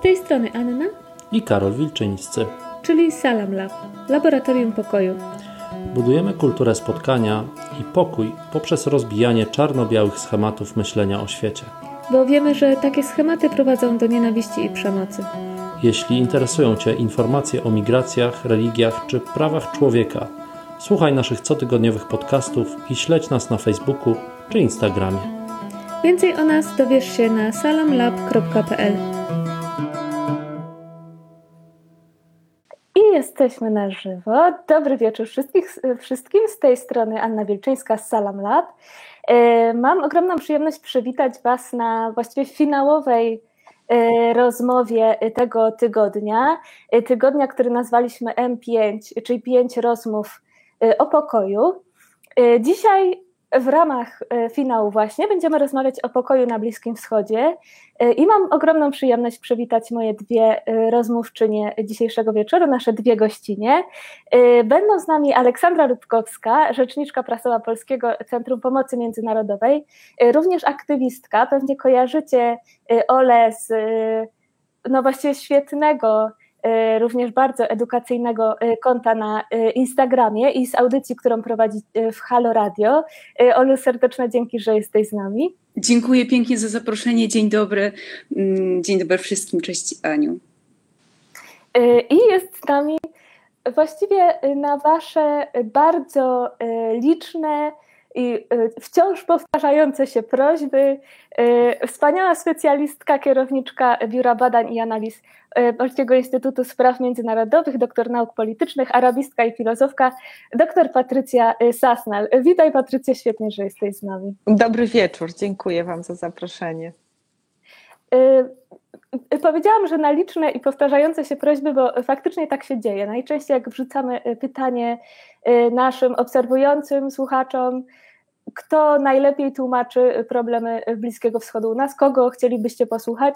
Z tej strony Anna i Karol Wilczyńscy, czyli Salam Lab, Laboratorium Pokoju. Budujemy kulturę spotkania i pokój poprzez rozbijanie czarno-białych schematów myślenia o świecie. Bo wiemy, że takie schematy prowadzą do nienawiści i przemocy. Jeśli interesują Cię informacje o migracjach, religiach czy prawach człowieka, słuchaj naszych cotygodniowych podcastów i śledź nas na Facebooku czy Instagramie. Więcej o nas dowiesz się na salamlab.pl. jesteśmy na żywo. Dobry wieczór wszystkich, wszystkim. Z tej strony Anna Wielczyńska z Salam Lab. E, mam ogromną przyjemność przywitać Was na właściwie finałowej e, rozmowie tego tygodnia. E, tygodnia, który nazwaliśmy M5, czyli 5 rozmów o pokoju. Dzisiaj w ramach e, finału właśnie będziemy rozmawiać o pokoju na Bliskim Wschodzie e, i mam ogromną przyjemność przywitać moje dwie e, rozmówczynie dzisiejszego wieczoru, nasze dwie gościnie. Będą z nami Aleksandra Lubkowska, rzeczniczka prasowa Polskiego Centrum Pomocy Międzynarodowej, również aktywistka, pewnie kojarzycie Ole z no właściwie świetnego również bardzo edukacyjnego e, konta na e, Instagramie i z audycji, którą prowadzi w Halo Radio. Olu, serdeczne dzięki, że jesteś z nami. Dziękuję pięknie za zaproszenie. Dzień dobry. Mm, dzień dobry wszystkim. Cześć Aniu. I jest z nami właściwie na Wasze bardzo liczne i wciąż powtarzające się prośby. Wspaniała specjalistka, kierowniczka Biura Badań i Analiz E, Polskiego Instytutu Spraw Międzynarodowych, doktor nauk politycznych, arabistka i filozofka, doktor Patrycja e, Sasnal. Witaj Patrycja, świetnie, że jesteś z nami. Dobry wieczór, dziękuję Wam za zaproszenie. E, powiedziałam, że na liczne i powtarzające się prośby, bo faktycznie tak się dzieje. Najczęściej jak wrzucamy pytanie naszym obserwującym słuchaczom, kto najlepiej tłumaczy problemy Bliskiego Wschodu u nas, kogo chcielibyście posłuchać,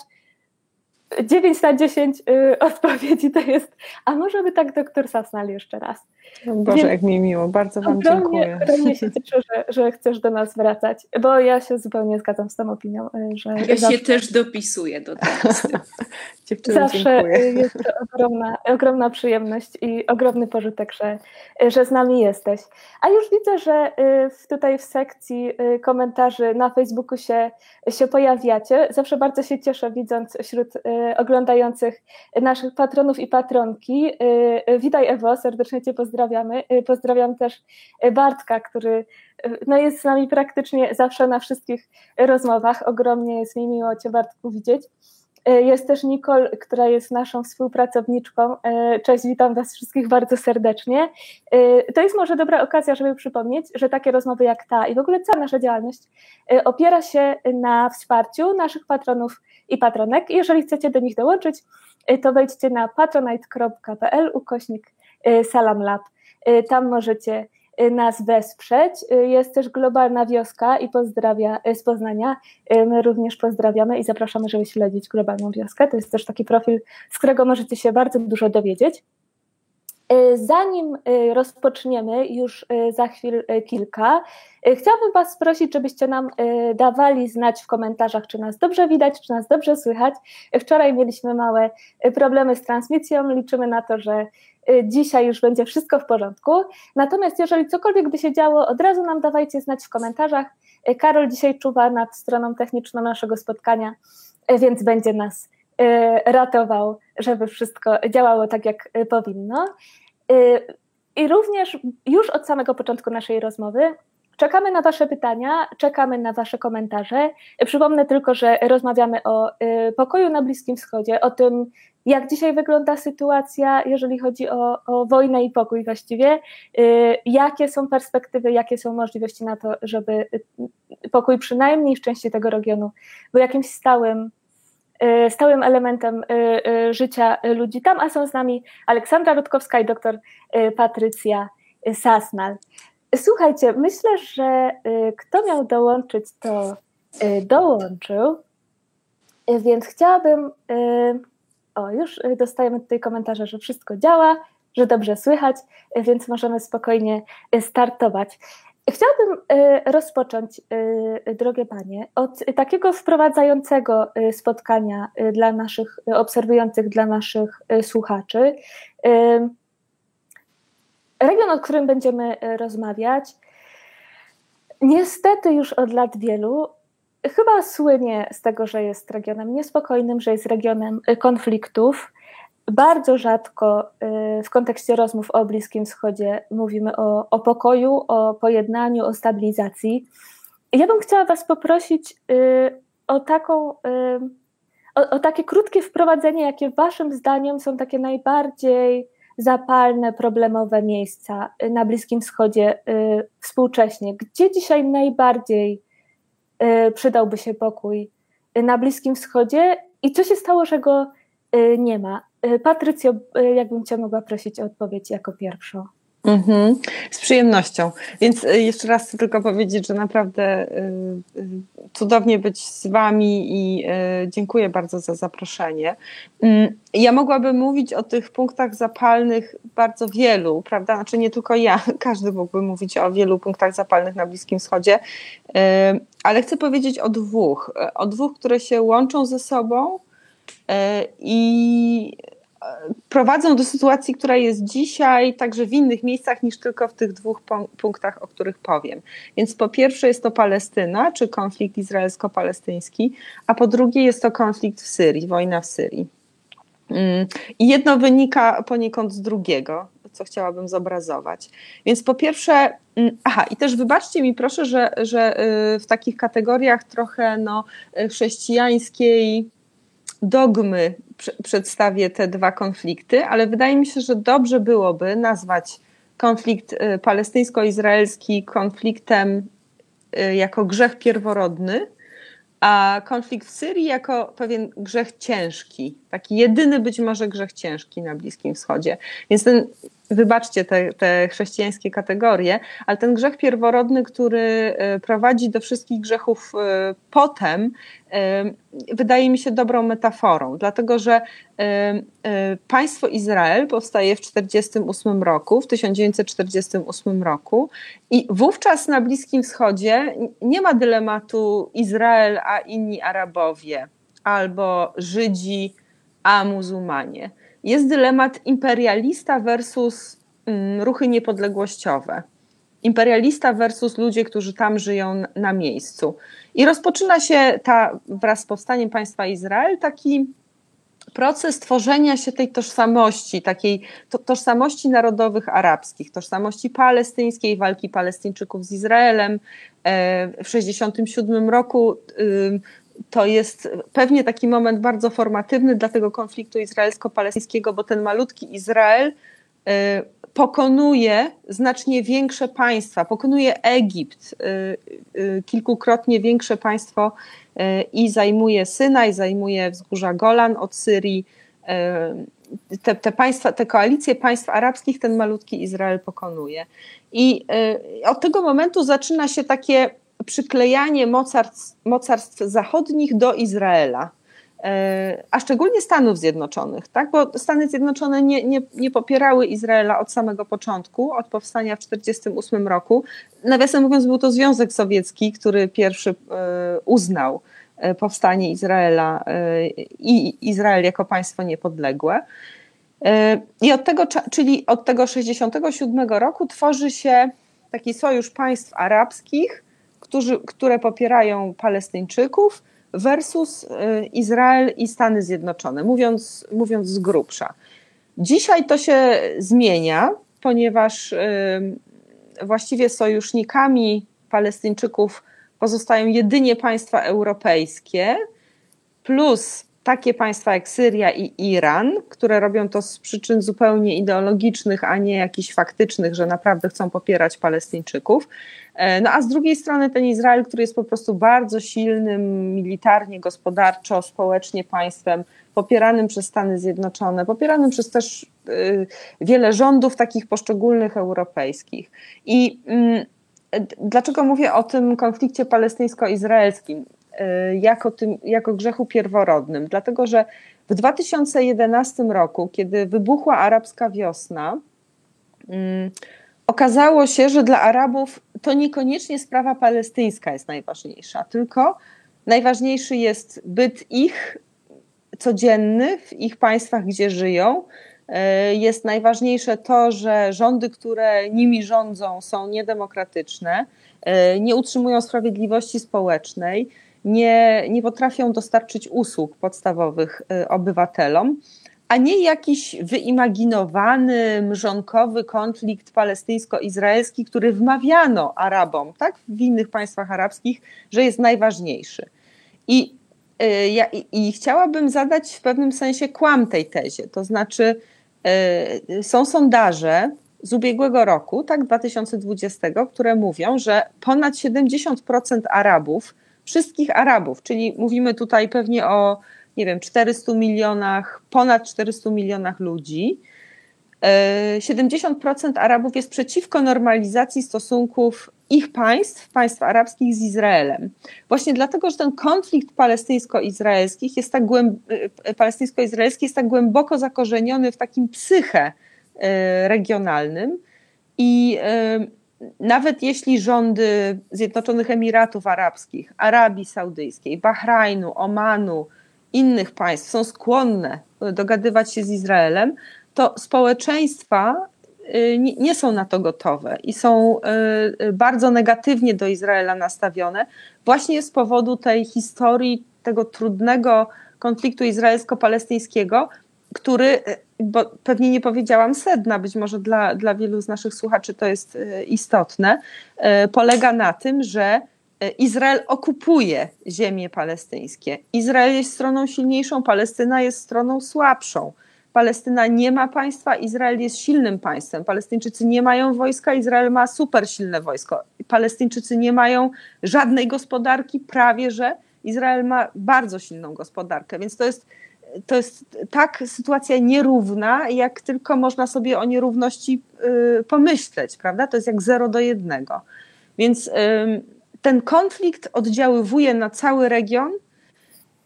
9 na 10 y, odpowiedzi to jest, a może by tak doktor Sasnal jeszcze raz. Boże, Więc jak mi miło, bardzo Wam ogromnie, dziękuję. Ogromnie się cieszę, że, że chcesz do nas wracać, bo ja się zupełnie zgadzam z tą opinią, y, że... Ja zawsze, się też dopisuję do tego. zawsze dziękuję. jest to ogromna, ogromna przyjemność i ogromny pożytek, że, że z nami jesteś. A już widzę, że y, tutaj w sekcji komentarzy na Facebooku się, się pojawiacie. Zawsze bardzo się cieszę, widząc wśród oglądających naszych patronów i patronki. Witaj Ewo, serdecznie Cię pozdrawiam pozdrawiamy. Y, pozdrawiam też y, Bartka, który y, no jest z nami praktycznie zawsze na wszystkich rozmowach. Ogromnie jest mi miło Cię, Bartku, widzieć. Jest też Nicole, która jest naszą współpracowniczką. Cześć, witam Was wszystkich bardzo serdecznie. To jest może dobra okazja, żeby przypomnieć, że takie rozmowy jak ta i w ogóle cała nasza działalność opiera się na wsparciu naszych patronów i patronek. Jeżeli chcecie do nich dołączyć, to wejdźcie na patronite.pl ukośnik Salam Lab. Y, tam możecie y, nas wesprzeć. Y, jest też Globalna Wioska i pozdrawia z Poznania. My również pozdrawiamy i zapraszamy, żeby śledzić Globalną Wioskę. To jest też taki profil, z którego możecie się bardzo dużo dowiedzieć. Zanim rozpoczniemy, już za chwilę kilka, chciałabym Was prosić, żebyście nam dawali znać w komentarzach, czy nas dobrze widać, czy nas dobrze słychać. Wczoraj mieliśmy małe problemy z transmisją. Liczymy na to, że dzisiaj już będzie wszystko w porządku. Natomiast jeżeli cokolwiek by się działo, od razu nam dawajcie znać w komentarzach. Karol dzisiaj czuwa nad stroną techniczną naszego spotkania, więc będzie nas ratował, żeby wszystko działało tak, jak powinno. I również już od samego początku naszej rozmowy Czekamy na Wasze pytania, czekamy na Wasze komentarze. Przypomnę tylko, że rozmawiamy o pokoju na Bliskim Wschodzie, o tym, jak dzisiaj wygląda sytuacja, jeżeli chodzi o, o wojnę i pokój właściwie? Y, jakie są perspektywy, jakie są możliwości na to, żeby y, pokój przynajmniej w części tego regionu był jakimś stałym, y, stałym elementem życia ludzi tam, a są z nami Aleksandra Rutkowska i doktor Patrycja Sasnal. Słuchajcie, myślę, że kto miał dołączyć, to dołączył, więc chciałabym o, już y, dostajemy tutaj komentarze, że wszystko działa, że dobrze słychać, y, więc możemy spokojnie y, startować. Chciałabym rozpocząć, drogie panie, od takiego wprowadzającego spotkania dla naszych obserwujących, dla naszych słuchaczy. Region, o którym będziemy rozmawiać, niestety już od lat wielu chyba słynie z tego, że jest regionem niespokojnym, że jest regionem konfliktów. Bardzo rzadko y, w kontekście rozmów o Bliskim Wschodzie mówimy o, o pokoju, o pojednaniu, o stabilizacji. Ja bym chciała Was poprosić y, o taką. Y, o, o takie krótkie wprowadzenie, jakie Waszym zdaniem są takie najbardziej zapalne, problemowe miejsca na Bliskim Wschodzie współcześnie? Gdzie dzisiaj najbardziej przydałby się pokój na Bliskim Wschodzie i co się stało, że go nie ma? Y, Patrycjo, y, jakbym Cię mogła prosić o odpowiedź jako pierwszą. Mhm, z przyjemnością. Więc y, jeszcze raz chcę tylko powiedzieć, że naprawdę cudownie być z Wami i dziękuję bardzo za zaproszenie. Mm, ja mogłabym mówić o tych punktach zapalnych bardzo wielu, prawda? Znaczy nie tylko ja, każdy mógłby mówić o wielu punktach zapalnych na Bliskim Wschodzie, ale chcę powiedzieć o dwóch. O dwóch, które się łączą ze sobą i prowadzą do sytuacji, która jest dzisiaj także w innych miejscach niż tylko w tych dwóch punktach, o których powiem. Więc po pierwsze jest to Palestyna, czy konflikt izraelsko-palestyński, a po drugie jest to konflikt w Syrii, wojna w Syrii. Mm, I jedno wynika poniekąd z drugiego, co chciałabym zobrazować. Więc po pierwsze, mm, aha, i też wybaczcie mi proszę, że, że y, w takich kategoriach trochę no, chrześcijańskiej dogmy przedstawię te dwa konflikty, ale wydaje mi się, że dobrze byłoby nazwać konflikt y, palestyńsko-izraelski konfliktem y, jako grzech pierworodny, a konflikt w Syrii jako pewien grzech ciężki, taki jedyny być może grzech ciężki na Bliskim Wschodzie. Więc ten wybaczcie te, te chrześcijańskie kategorie, ale ten grzech pierworodny, który e, prowadzi do wszystkich grzechów e, potem, e, wydaje mi się dobrą metaforą, dlatego że państwo Izrael powstaje w 1948 roku, w 1948 roku i wówczas na Bliskim Wschodzie nie ma dylematu Izrael a inni Arabowie albo Żydzi a muzułmanie jest dylemat imperialista versus mm, ruchy niepodległościowe. Imperialista versus ludzie, którzy tam żyją na miejscu. I rozpoczyna się ta, wraz z powstaniem państwa Izrael taki proces tworzenia się tej tożsamości, takiej to, tożsamości narodowych arabskich, tożsamości palestyńskiej, walki Palestyńczyków z Izraelem. E, w 1967 roku to jest pewnie taki moment bardzo formatywny dla tego konfliktu izraelsko-palestyńskiego, bo ten malutki Izrael y, pokonuje znacznie większe państwa, pokonuje Egipt, y, y, kilkukrotnie większe państwo i zajmuje Synaj, zajmuje wzgórza Golan od Syrii. Te, te, państwa, te koalicje państw arabskich ten malutki Izrael pokonuje. I od tego momentu zaczyna się takie przyklejanie mocarstw, mocarstw zachodnich do Izraela e, a szczególnie Stanów Zjednoczonych, tak? bo Stany Zjednoczone nie, nie, nie popierały Izraela od samego początku, od powstania w 1948 roku. Nawiasem mówiąc, był to Związek Sowiecki, który pierwszy e, uznał e, powstanie Izraela i Izrael jako państwo niepodległe. I od tego, czyli od tego 1967 roku tworzy się taki sojusz państw arabskich, którzy, które popierają Palestyńczyków versus y, Izrael i Stany Zjednoczone, mówiąc, mówiąc z grubsza. Dzisiaj to się zmienia, ponieważ y, właściwie sojusznikami Palestyńczyków pozostają jedynie państwa europejskie, plus takie państwa jak Syria i Iran, które robią to z przyczyn zupełnie ideologicznych, a nie jakichś faktycznych, że naprawdę chcą popierać Palestyńczyków. E, no a z drugiej strony ten Izrael, który jest po prostu bardzo silnym militarnie, gospodarczo, społecznie państwem, popieranym przez Stany Zjednoczone, popieranym przez też y, wiele rządów takich poszczególnych europejskich. I y, dlaczego mówię o tym konflikcie palestyńsko-izraelskim? Y, jako, tym, jako grzechu pierworodnym, dlatego że w 2011 roku, kiedy wybuchła arabska wiosna, mm, okazało się, że dla Arabów to niekoniecznie sprawa palestyńska jest najważniejsza, tylko najważniejszy jest byt ich codzienny w ich państwach, gdzie żyją. E, jest najważniejsze to, że rządy, które nimi rządzą, są niedemokratyczne, e, nie utrzymują sprawiedliwości społecznej, nie, nie potrafią dostarczyć usług podstawowych e, obywatelom a nie jakiś wyimaginowany, mrzonkowy konflikt palestyńsko-izraelski, który wmawiano Arabom, tak, w innych państwach arabskich, że jest najważniejszy. I, y, i, i chciałabym zadać w pewnym sensie kłam tej tezie, to znaczy y, są sondaże z ubiegłego roku, tak, 2020, które mówią, że ponad 70% Arabów, wszystkich Arabów, czyli mówimy tutaj pewnie o nie wiem, 400 milionach, ponad 400 milionach ludzi. 70% e, Arabów jest przeciwko normalizacji stosunków ich państw, państw arabskich z Izraelem. Właśnie dlatego, że ten konflikt palestyńsko-izraelski jest tak, głęb... E, palestyńsko-izraelski jest tak głęboko zakorzeniony w takim psyche e, regionalnym i nawet jeśli rządy Zjednoczonych Emiratów Arabskich, Arabii Saudyjskiej, Bahrajnu, Omanu, innych państw są skłonne dogadywać się z Izraelem, to społeczeństwa y, nie są na to gotowe i są y, bardzo negatywnie do Izraela nastawione, właśnie z powodu tej historii, tego trudnego konfliktu izraelsko-palestyńskiego, który, y, bo pewnie nie powiedziałam sedna, być może dla, dla wielu z naszych słuchaczy to jest istotne, polega na tym, że E, Izrael okupuje ziemie palestyńskie. Izrael jest stroną silniejszą, Palestyna jest stroną słabszą. Palestyna nie ma państwa, Izrael jest silnym państwem. Palestyńczycy nie mają wojska, Izrael ma super silne wojsko. Palestyńczycy nie mają żadnej gospodarki, prawie że Izrael ma bardzo silną gospodarkę. Więc to jest, to jest tak sytuacja nierówna, jak tylko można sobie o nierówności y, pomyśleć, prawda? To jest jak zero do jednego. Więc ten konflikt oddziaływuje na cały region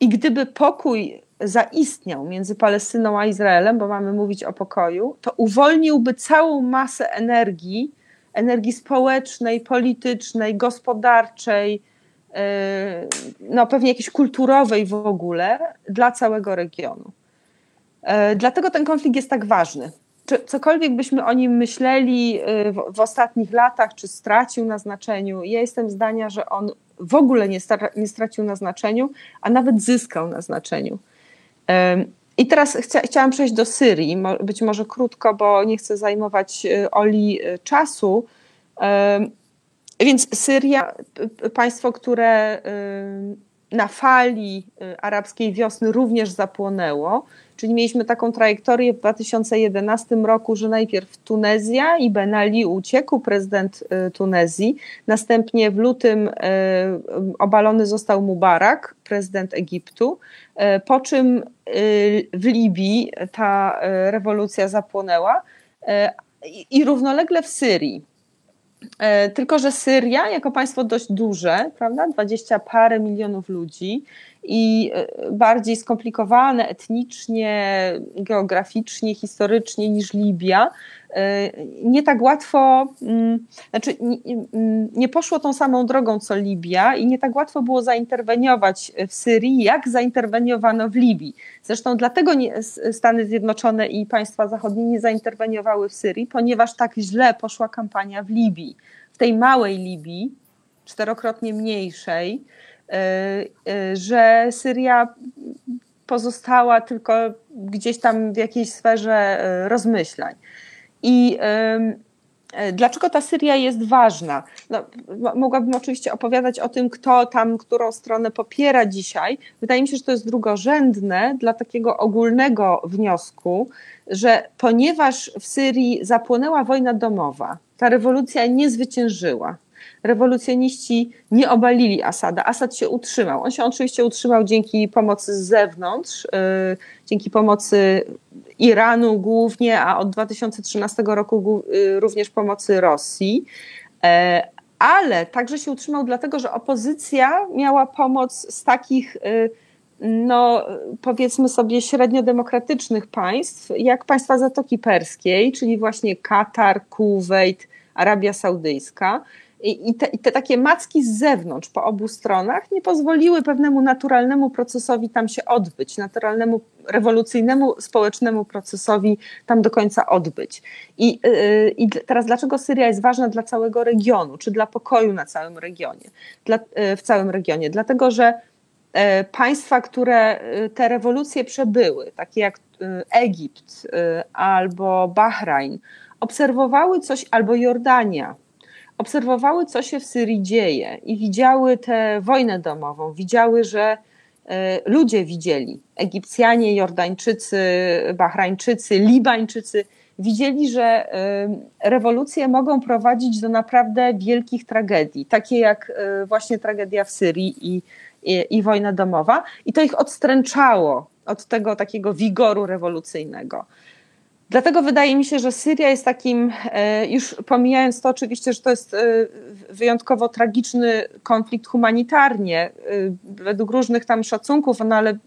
i gdyby pokój zaistniał między Palestyną a Izraelem, bo mamy mówić o pokoju, to uwolniłby całą masę energii, energii społecznej, politycznej, gospodarczej, no pewnie jakiejś kulturowej w ogóle dla całego regionu. E, dlatego ten konflikt jest tak ważny czy cokolwiek byśmy o nim myśleli y, w, ostatnich latach, czy stracił na znaczeniu, ja jestem zdania, że on w ogóle nie, nie stracił na znaczeniu, a nawet zyskał na znaczeniu. I teraz chcia, chciałam przejść do Syrii, być może krótko, bo nie chcę zajmować y, Oli y, czasu. Więc Syria, państwo, które na fali arabskiej wiosny również zapłonęło, Czyli mieliśmy taką trajektorię w 2011 roku, że najpierw Tunezja i Ben Ali uciekł, prezydent y, Tunezji. Następnie w lutym y, obalony został Mubarak, prezydent Egiptu. Y, po czym w Libii ta rewolucja zapłonęła i równolegle w Syrii. Tylko, że Syria, jako państwo dość duże, prawda, dwadzieścia parę milionów ludzi, i e, bardziej skomplikowane etnicznie, geograficznie, historycznie niż Libia. E, nie tak łatwo, mm, znaczy nie poszło tą samą drogą co Libia i nie tak łatwo było zainterweniować w Syrii, jak zainterweniowano w Libii. Zresztą dlatego Stany Zjednoczone i państwa zachodnie nie zainterweniowały w Syrii, ponieważ tak źle poszła kampania w Libii. W tej małej Libii, czterokrotnie mniejszej, E, e, że Syria pozostała tylko gdzieś tam w jakiejś sferze rozmyślań. I Dlaczego ta Syria jest ważna? No, mogłabym oczywiście opowiadać o tym, kto tam, którą stronę popiera dzisiaj. Wydaje mi się, że to jest drugorzędne dla takiego ogólnego wniosku, że ponieważ w Syrii zapłonęła wojna domowa, ta rewolucja nie zwyciężyła, rewolucjoniści nie obalili Asada. Asad się utrzymał. On się oczywiście utrzymał dzięki pomocy z zewnątrz, y, dzięki pomocy Iranu głównie, a od 2013 roku y, również pomocy Rosji. E, ale także się utrzymał dlatego, że opozycja miała pomoc z takich y, no, powiedzmy sobie, średnio demokratycznych państw, jak państwa Zatoki Perskiej, czyli właśnie Katar, Kuwait, Arabia Saudyjska. I te, I te, takie macki z zewnątrz po obu stronach nie pozwoliły pewnemu naturalnemu procesowi tam się odbyć, naturalnemu, rewolucyjnemu, społecznemu procesowi tam do końca odbyć. I, yy, I teraz dlaczego Syria jest ważna dla całego regionu, czy dla pokoju na całym regionie, dla, yy, w całym regionie? Dlatego, że yy, państwa, które y, te rewolucje przebyły, takie jak y, Egipt albo Bahrajn, obserwowały coś, albo Jordania, obserwowały, co się w Syrii dzieje i widziały tę wojnę domową, widziały, że e, ludzie widzieli, Egipcjanie, Jordańczycy, Bahrańczycy, Libańczycy, widzieli, że e, rewolucje mogą prowadzić do naprawdę wielkich tragedii, takie jak e, właśnie tragedia w Syrii i, i, i wojna domowa, i to ich odstręczało od tego takiego wigoru rewolucyjnego. Dlatego wydaje mi się, że Syria jest takim, e, już pomijając to oczywiście, że to jest e, wyjątkowo tragiczny konflikt humanitarnie, e, według różnych tam szacunków, no ale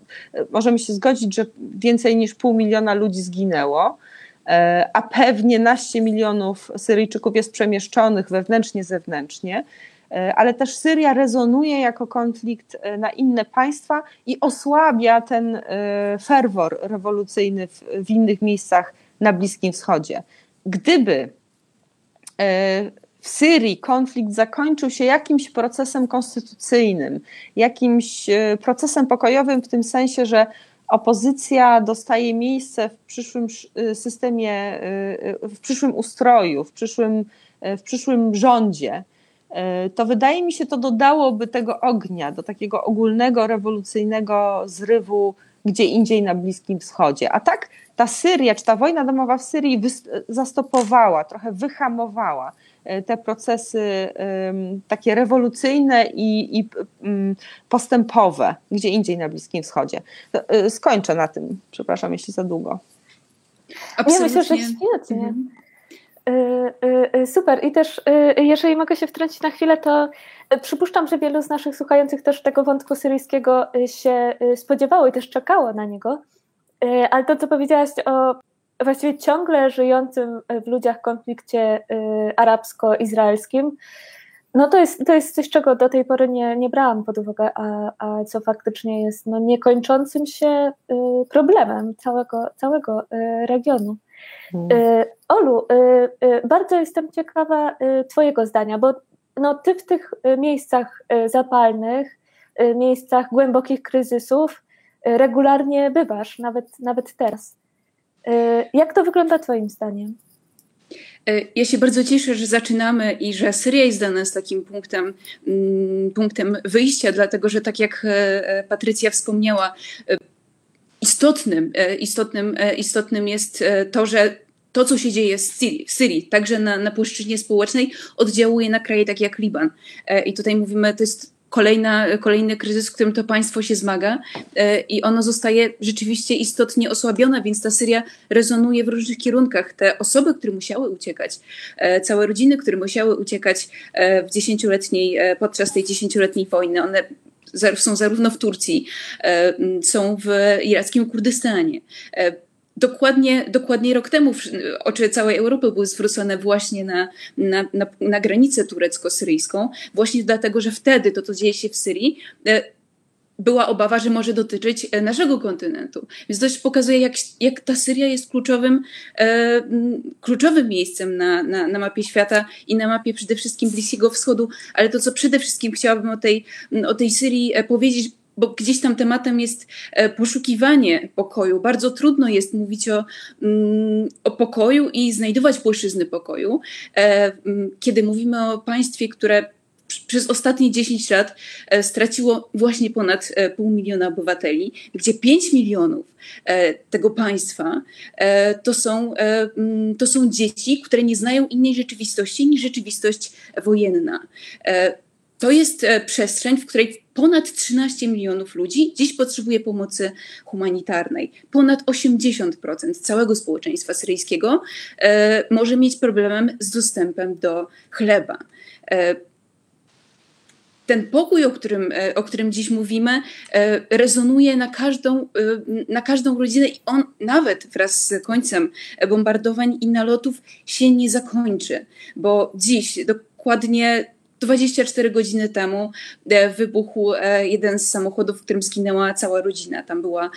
możemy się zgodzić, że więcej niż pół miliona ludzi zginęło, a pewnie naście milionów Syryjczyków jest przemieszczonych wewnętrznie, zewnętrznie ale też Syria rezonuje jako konflikt na inne państwa i osłabia ten ferwor rewolucyjny w, w innych miejscach na Bliskim Wschodzie. Gdyby e, w Syrii konflikt zakończył się jakimś procesem konstytucyjnym, jakimś e, procesem pokojowym w tym sensie, że opozycja dostaje miejsce w przyszłym e, systemie, w przyszłym ustroju, w przyszłym, w przyszłym rządzie, to wydaje mi się, to dodałoby tego ognia do takiego ogólnego, rewolucyjnego zrywu gdzie indziej na Bliskim Wschodzie. A tak ta Syria, czy ta wojna domowa w Syrii zastopowała, trochę wyhamowała e, te procesy takie rewolucyjne i, i postępowe, gdzie indziej na Bliskim Wschodzie. E, skończę na tym, przepraszam, jeśli za długo. Absolutnie. Ja myślę, że świetnie. Mhm. E, super. I też, jeżeli mogę się wtrącić na chwilę, to przypuszczam, że wielu z naszych słuchających też tego wątku syryjskiego się spodziewało i też czekało na niego. Ale to, co powiedziałaś o właściwie ciągle żyjącym w ludziach konflikcie arabsko-izraelskim, no to jest, to jest coś, czego do tej pory nie, nie brałam pod uwagę, a, a co faktycznie jest no, niekończącym się problemem całego, całego regionu. Hmm. Olu, bardzo jestem ciekawa Twojego zdania, bo no, Ty w tych miejscach zapalnych, miejscach głębokich kryzysów, regularnie bywasz, nawet, nawet teraz. E, jak to wygląda Twoim zdaniem? E, ja się bardzo cieszę, że zaczynamy i że Syria jest dla nas takim punktem, mm, punktem wyjścia, dlatego że tak jak e, Patrycja wspomniała, istotnym, istotnym, istotnym jest to, że to, co się dzieje w Syrii, w Syrii także na, na płaszczyźnie społecznej, oddziałuje na kraje takie jak Liban. I tutaj mówimy, to jest kolejna, kolejny kryzys, z którym to państwo się zmaga e, i ono zostaje rzeczywiście istotnie osłabione, więc ta Syria rezonuje w różnych kierunkach. Te osoby, które musiały uciekać, e, całe rodziny, które musiały uciekać e, w dziesięcioletniej, podczas tej dziesięcioletniej wojny, one są zarówno w Turcji, są w irackim Kurdystanie. Dokładnie, dokładnie rok temu oczy całej Europy były zwrócone właśnie na, na, na, na granicę turecko-syryjską, właśnie dlatego, że wtedy to, co dzieje się w Syrii, e, była obawa, że może dotyczyć e, naszego kontynentu. Więc to też pokazuje, jak, jak ta Syria jest kluczowym, e, kluczowym miejscem na, na, na mapie świata i na mapie przede wszystkim Bliskiego Wschodu. Ale to, co przede wszystkim chciałabym o tej, o tej Syrii e, powiedzieć, bo gdzieś tam tematem jest e, poszukiwanie pokoju. Bardzo trudno jest mówić o, o pokoju i znajdować płaszczyzny pokoju, kiedy mówimy o państwie, które przez ostatnie 10 lat e, straciło właśnie ponad pół miliona obywateli, gdzie 5 milionów tego państwa to są, mm, to są dzieci, które nie znają innej rzeczywistości niż rzeczywistość wojenna. To jest przestrzeń, w której ponad 13 milionów ludzi dziś potrzebuje pomocy humanitarnej. Ponad 80% całego społeczeństwa syryjskiego e, może mieć problem z dostępem do chleba. E, ten pokój, o którym, o którym dziś mówimy, rezonuje na każdą, na każdą rodzinę i on nawet wraz z końcem bombardowań i nalotów się nie zakończy, bo dziś dokładnie 24 godziny temu wybuchł jeden z samochodów, w którym zginęła cała rodzina. Tam była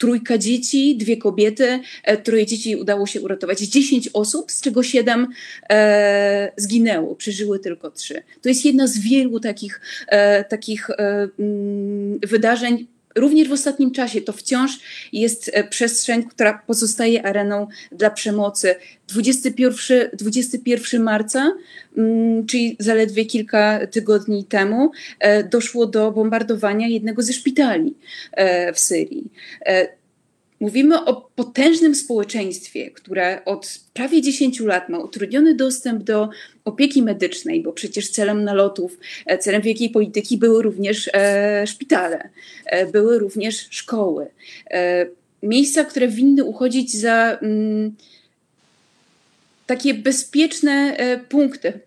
trójka dzieci, dwie kobiety, e, troje dzieci udało się uratować. Dziesięć osób, z czego siedem e, zginęło, przeżyły tylko trzy. To jest jedna z wielu takich, e, takich e, mm, wydarzeń, Również w ostatnim czasie to wciąż jest e, przestrzeń, która pozostaje areną dla przemocy. 21, 21 marca, mm, czyli zaledwie kilka tygodni temu, e, doszło do bombardowania jednego ze szpitali e, w Syrii. Mówimy o potężnym społeczeństwie, które od prawie 10 lat ma utrudniony dostęp do opieki medycznej, bo przecież celem nalotów, e, celem wielkiej polityki były również e, szpitale, e, były również szkoły. E, miejsca, które winny uchodzić za mm, takie bezpieczne e, punkty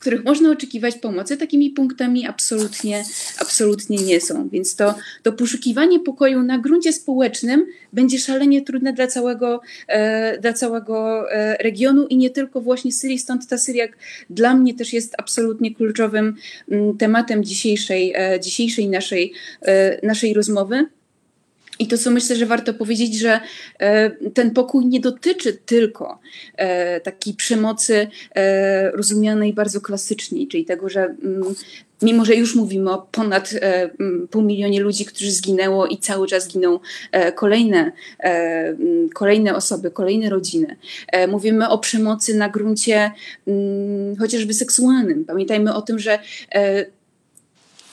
których można oczekiwać pomocy, takimi punktami absolutnie, absolutnie nie są. Więc to, to poszukiwanie pokoju na gruncie społecznym będzie szalenie trudne dla całego, e, dla całego e, regionu i nie tylko właśnie Syrii. Stąd ta Syria dla mnie też jest absolutnie kluczowym mm, tematem dzisiejszej, e, dzisiejszej naszej, naszej rozmowy. I to, co myślę, że warto powiedzieć, że e, ten pokój nie dotyczy tylko e, takiej przemocy e, rozumianej bardzo klasycznie, czyli tego, że mm, mimo że już mówimy o ponad pół milionie ludzi, którzy zginęło i cały czas giną kolejne, kolejne osoby, kolejne rodziny. Mówimy o przemocy na gruncie chociażby seksualnym. Pamiętajmy o tym, że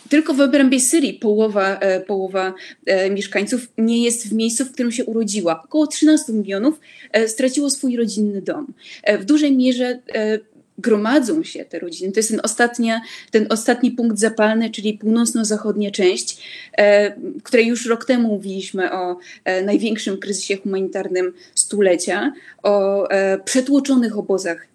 tylko w obrębie Syrii połowa, e, połowa e, mieszkańców nie jest w miejscu, w którym się urodziła. Około 13 milionów e, straciło swój rodzinny dom. W dużej mierze gromadzą się te rodziny. To jest ten, ostatnia, ten ostatni punkt zapalny, czyli północno-zachodnia część, której już rok temu mówiliśmy o największym kryzysie humanitarnym stulecia, o przetłoczonych obozach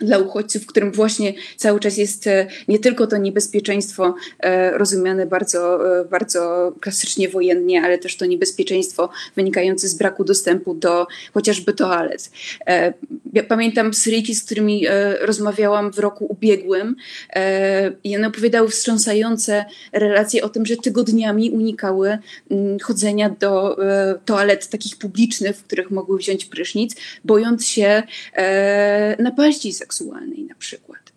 dla uchodźców, w którym właśnie cały czas jest e, nie tylko to niebezpieczeństwo e, rozumiane bardzo, e, bardzo klasycznie wojennie, ale też to niebezpieczeństwo wynikające z braku dostępu do chociażby toalet. Ja pamiętam Syryjki, z którymi rozmawiałam w roku ubiegłym i one opowiadały wstrząsające relacje o tym, że tygodniami unikały mm, chodzenia do toalet takich publicznych, w których mogły wziąć prysznic, bojąc się napaści seksualnej na przykład.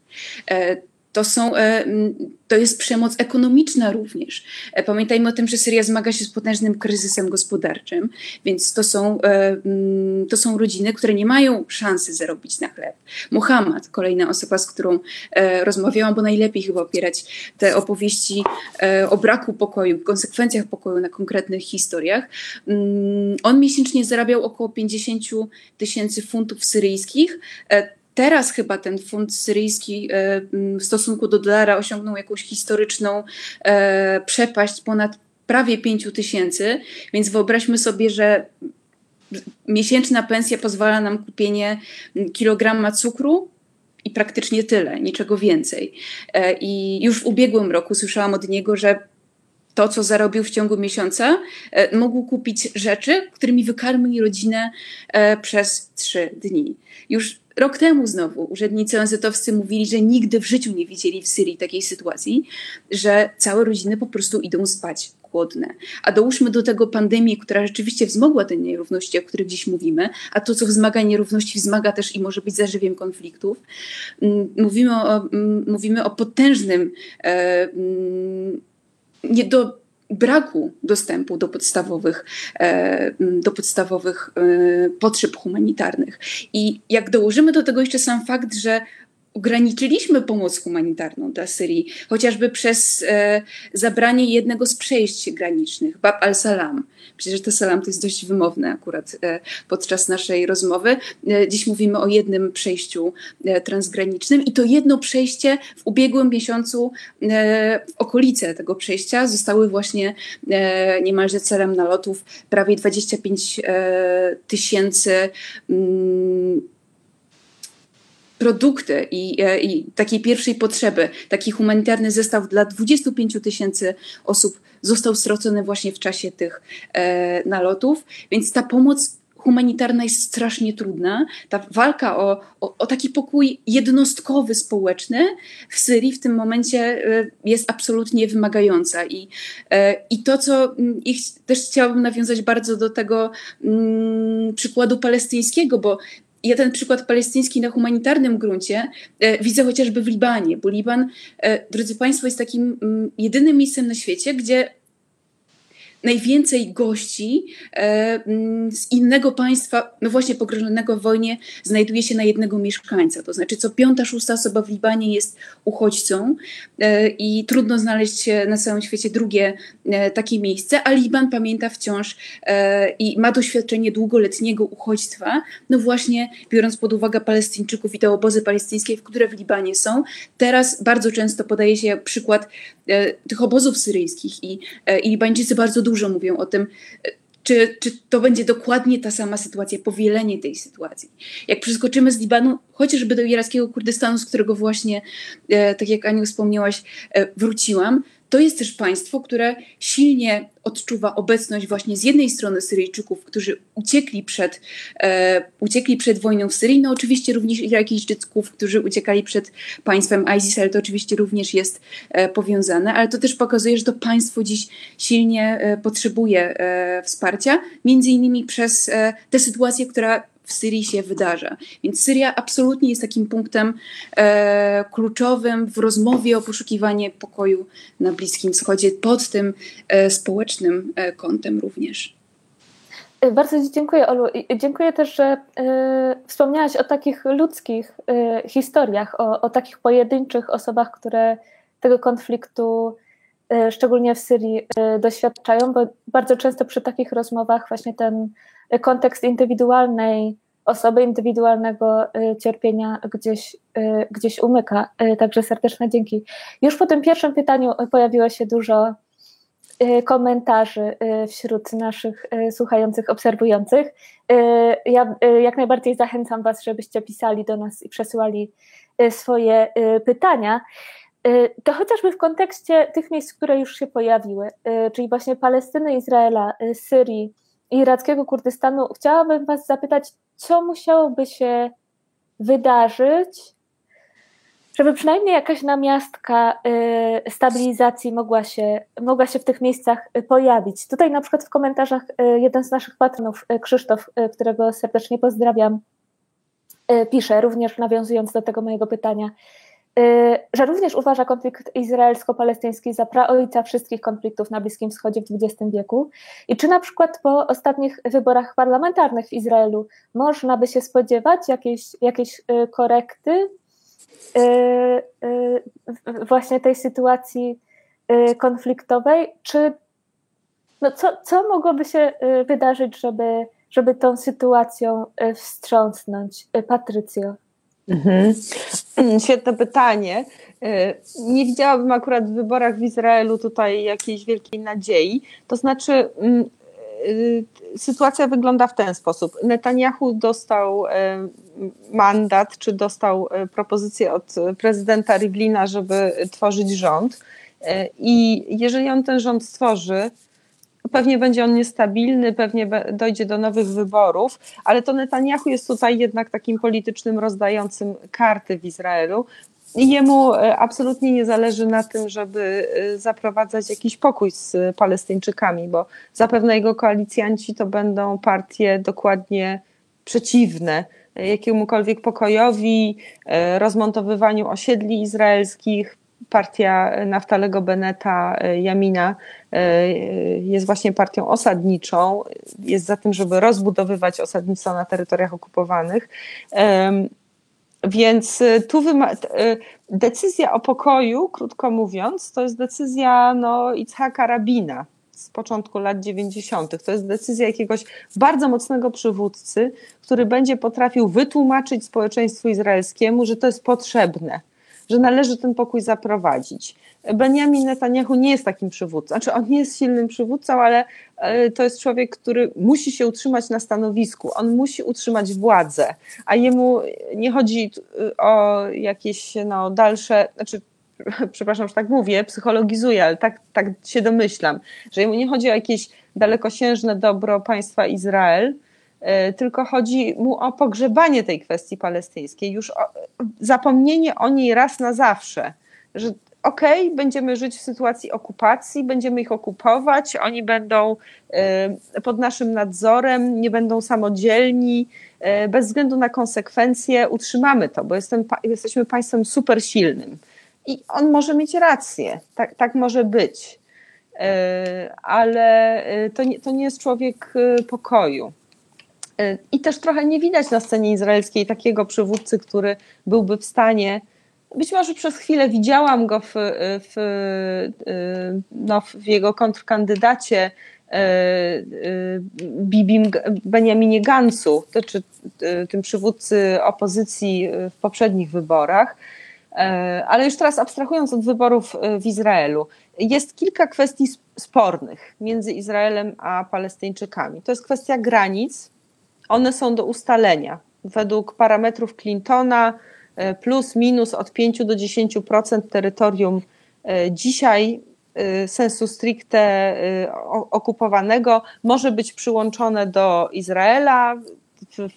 E, to, są, e, to jest przemoc ekonomiczna również. E, pamiętajmy o tym, że Syria zmaga się z potężnym kryzysem gospodarczym, więc to są, to są rodziny, które nie mają szansy zarobić na chleb. Muhammad, kolejna osoba, z którą rozmawiałam, bo najlepiej chyba opierać te opowieści o braku pokoju, konsekwencjach pokoju na konkretnych historiach. On miesięcznie zarabiał około 50 tysięcy funtów syryjskich Teraz chyba ten fund syryjski e, w stosunku do dolara osiągnął jakąś historyczną e, przepaść ponad prawie 5 tysięcy, więc wyobraźmy sobie, że miesięczna pensja pozwala nam kupienie kilograma cukru i praktycznie tyle, niczego więcej. E, I już w ubiegłym roku słyszałam od niego, że to, co zarobił w ciągu miesiąca, mógł kupić rzeczy, którymi wykarmi rodzinę przez trzy dni. Już Rok temu znowu urzędnicy ONZ-owscy mówili, że nigdy w życiu nie widzieli w Syrii takiej sytuacji, że całe rodziny po prostu idą spać głodne. A dołóżmy do tego pandemię, która rzeczywiście wzmogła te nierówności, o których dziś mówimy, a to, co wzmaga nierówności, wzmaga też i może być zażywiem konfliktów. Mm, mówimy o, mm, mówimy o potężnym e, mm, nie do braku dostępu do podstawowych, e, do podstawowych e, potrzeb humanitarnych. I jak dołożymy do tego jeszcze sam fakt, że ograniczyliśmy pomoc humanitarną dla Syrii, chociażby przez e, zabranie jednego z przejść granicznych, Bab al-Salam. Przecież to salam to jest dość wymowne akurat e, podczas naszej rozmowy. E, dziś mówimy o jednym przejściu e, transgranicznym i to jedno przejście w ubiegłym miesiącu e, w okolice tego przejścia zostały właśnie e, niemalże celem nalotów prawie 25 tysięcy mm, produkty i, e, i takiej pierwszej potrzeby, taki humanitarny zestaw dla 25 tysięcy osób został stracony właśnie w czasie tych e, nalotów, więc ta pomoc humanitarna jest strasznie trudna. Ta walka o, o, o, taki pokój jednostkowy, społeczny w Syrii w tym momencie e, jest absolutnie wymagająca. I, e, i to, co mm, i też chciałabym nawiązać bardzo do tego mm, przykładu palestyńskiego, bo ja ten przykład palestyński na humanitarnym gruncie e, widzę chociażby w Libanie, bo Liban, e, drodzy Państwo, jest takim m, mm, jedynym miejscem na świecie, gdzie najwięcej gości e, mm, z innego państwa, no właśnie pogrążonego w wojnie, znajduje się na jednego mieszkańca. To znaczy, co piąta, szósta osoba w Libanie jest uchodźcą e, i trudno znaleźć na całym świecie drugie e, takie miejsce, a Liban pamięta wciąż i ma doświadczenie długoletniego uchodźstwa, no właśnie biorąc pod uwagę Palestyńczyków i te obozy palestyńskie, które w Libanie są. Teraz bardzo często podaje się przykład tych obozów syryjskich i, i Libańczycy bardzo dużo mówią o tym, czy, czy to będzie dokładnie ta sama sytuacja, powielenie tej sytuacji. Jak przeskoczymy z Libanu chociażby do irackiego Kurdystanu, z którego właśnie, e, tak jak Aniu wspomniałaś, e, wróciłam, to jest też państwo, które silnie odczuwa obecność właśnie z jednej strony Syryjczyków, którzy uciekli przed, e, uciekli przed wojną w Syrii, no oczywiście również Irakijczyków, którzy uciekali przed państwem ISIS, ale to oczywiście również jest e, powiązane, ale to też pokazuje, że to państwo dziś silnie e, potrzebuje e, wsparcia, między innymi przez e, tę sytuację, która w Syrii się wydarza. Więc Syria absolutnie jest takim punktem e, kluczowym w rozmowie o poszukiwanie pokoju na Bliskim Wschodzie pod tym e, społecznym e, kątem również. E, bardzo Ci dziękuję, Olu. I dziękuję też, że y, wspomniałaś o takich ludzkich y, historiach, o, o, takich pojedynczych osobach, które tego konfliktu, y, szczególnie w Syrii, doświadczają, bo bardzo często przy takich rozmowach właśnie ten kontekst indywidualnej osoby, indywidualnego y, cierpienia gdzieś, y, gdzieś umyka. Y, także serdeczne dzięki. Już po tym pierwszym pytaniu pojawiło się dużo komentarzy wśród naszych słuchających, obserwujących. Ja jak najbardziej zachęcam Was, żebyście pisali do nas i przesyłali swoje pytania. To chociażby w kontekście tych miejsc, które już się pojawiły, czyli właśnie Palestyny, Izraela, Syrii, irackiego Kurdystanu, chciałabym Was zapytać, co musiałoby się wydarzyć, żeby przynajmniej jakaś namiastka y, stabilizacji mogła się, mogła się w tych miejscach y, pojawić. Tutaj na przykład w komentarzach y, jeden z naszych patronów, Krzysztof, którego serdecznie pozdrawiam, pisze, również nawiązując do tego mojego pytania, że również uważa konflikt izraelsko-palestyński za praojca wszystkich konfliktów na Bliskim Wschodzie w XX wieku i czy na przykład po ostatnich wyborach parlamentarnych w Izraelu można by się spodziewać jakiejś, jakiejś y, korekty y, właśnie tej sytuacji konfliktowej, czy no co, co mogłoby się wydarzyć, żeby, żeby tą sytuacją wstrząsnąć? Patrycjo. Mhm. Świetne pytanie. E, nie widziałabym akurat w wyborach w Izraelu tutaj jakiejś wielkiej nadziei. To znaczy, mm, e, sytuacja wygląda w ten sposób. Netanyahu dostał e, mandat, czy dostał propozycję od prezydenta Rivlina, żeby tworzyć rząd. I jeżeli on ten rząd stworzy, Pewnie będzie on niestabilny, pewnie dojdzie do nowych wyborów, ale to Netanyahu jest tutaj jednak takim politycznym rozdającym karty w Izraelu. Jemu e, absolutnie nie zależy na tym, żeby e, zaprowadzać jakiś pokój z Palestyńczykami, bo zapewne jego koalicjanci to będą partie dokładnie przeciwne jakiemukolwiek pokojowi, e, rozmontowywaniu osiedli izraelskich, partia Naftalego Beneta, Jamina, jest właśnie partią osadniczą, jest za tym, żeby rozbudowywać osadnictwo na terytoriach okupowanych. Więc e, tu decyzja o pokoju, krótko mówiąc, to jest decyzja no, Itzhaka Rabina z początku lat 90. To jest decyzja jakiegoś bardzo mocnego przywódcy, który będzie potrafił wytłumaczyć społeczeństwu izraelskiemu, że to jest potrzebne że należy ten pokój zaprowadzić. Benjamin Netanyahu nie jest takim przywódcą, znaczy on nie jest silnym przywódcą, ale e, to jest człowiek, który musi się utrzymać na stanowisku, on musi utrzymać władzę, a jemu nie chodzi o jakieś no, dalsze, znaczy przepraszam, że tak mówię, psychologizuję, ale tak, tak się domyślam, że jemu nie chodzi o jakieś dalekosiężne dobro państwa Izrael, e, tylko chodzi mu o pogrzebanie tej kwestii palestyńskiej, już o, zapomnienie o niej raz na zawsze, że okej, okay, będziemy żyć w sytuacji okupacji, będziemy ich okupować, oni będą e, pod naszym nadzorem, nie będą samodzielni, e, bez względu na konsekwencje utrzymamy to, bo jestem, jesteśmy państwem super silnym. I on może mieć rację, tak, tak może być, e, ale e, to nie, to nie jest człowiek e, pokoju. I też trochę nie widać na scenie izraelskiej takiego przywódcy, który byłby w stanie. Być może przez chwilę widziałam go w, w, no, w jego kontrkandydacie Bibim Benjaminie Gansu, to czy tym przywódcy opozycji w poprzednich wyborach. Ale już teraz abstrahując od wyborów w Izraelu, jest kilka kwestii spornych między Izraelem a Palestyńczykami. To jest kwestia granic. One są do ustalenia. Według parametrów Clintona e, plus minus od 5 do 10% terytorium dzisiaj sensu stricte okupowanego może być przyłączone do Izraela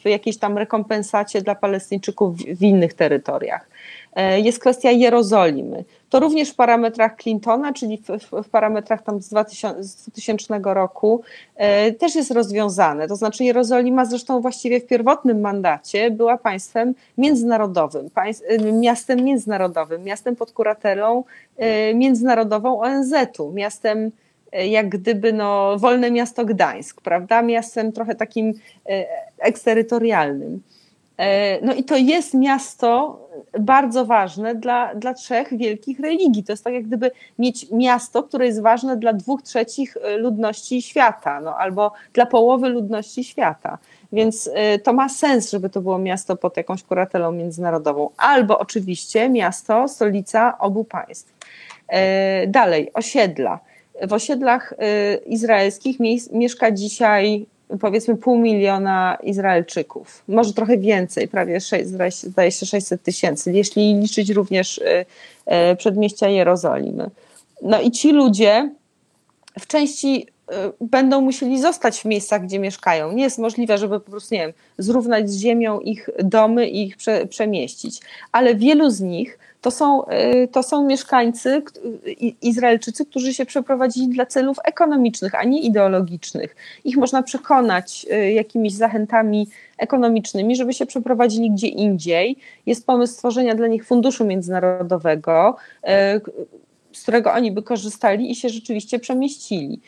w jakiejś tam rekompensacie dla Palestyńczyków w innych terytoriach. E, jest kwestia Jerozolimy. To również w parametrach Clintona, czyli w, parametrach tam z 2000, z 2000 roku e, też jest rozwiązane. To znaczy Jerozolima zresztą właściwie w pierwotnym mandacie była państwem międzynarodowym, państw, e, miastem międzynarodowym, miastem pod kuratelą międzynarodową ONZ-u, miastem jak gdyby no, wolne miasto Gdańsk, prawda? Miastem trochę takim eksterytorialnym. E, no i to jest miasto bardzo ważne dla, dla trzech wielkich religii. To jest tak, jak gdyby mieć miasto, które jest ważne dla dwóch trzecich e, ludności świata, no, albo dla połowy ludności świata. Więc e, to ma sens, żeby to było miasto pod jakąś kuratelą międzynarodową, albo oczywiście miasto, stolica obu państw. Dalej, osiedla. W osiedlach izraelskich mieszka dzisiaj powiedzmy pół miliona Izraelczyków, może trochę więcej, prawie 6, zdaje się 600 tysięcy, jeśli liczyć również y, y, przedmieścia Jerozolimy. No i ci ludzie w części y, będą musieli zostać w miejscach, gdzie mieszkają. Nie jest możliwe, żeby po prostu, nie wiem, zrównać z ziemią ich domy i ich prze, przemieścić, ale wielu z nich to są, y, to są mieszkańcy, Izraelczycy, którzy się przeprowadzili dla celów ekonomicznych, a nie ideologicznych. Ich można przekonać y, jakimiś zachętami ekonomicznymi, żeby się przeprowadzili gdzie indziej. Jest pomysł stworzenia dla nich funduszu międzynarodowego, y, z którego oni by korzystali i się rzeczywiście przemieścili.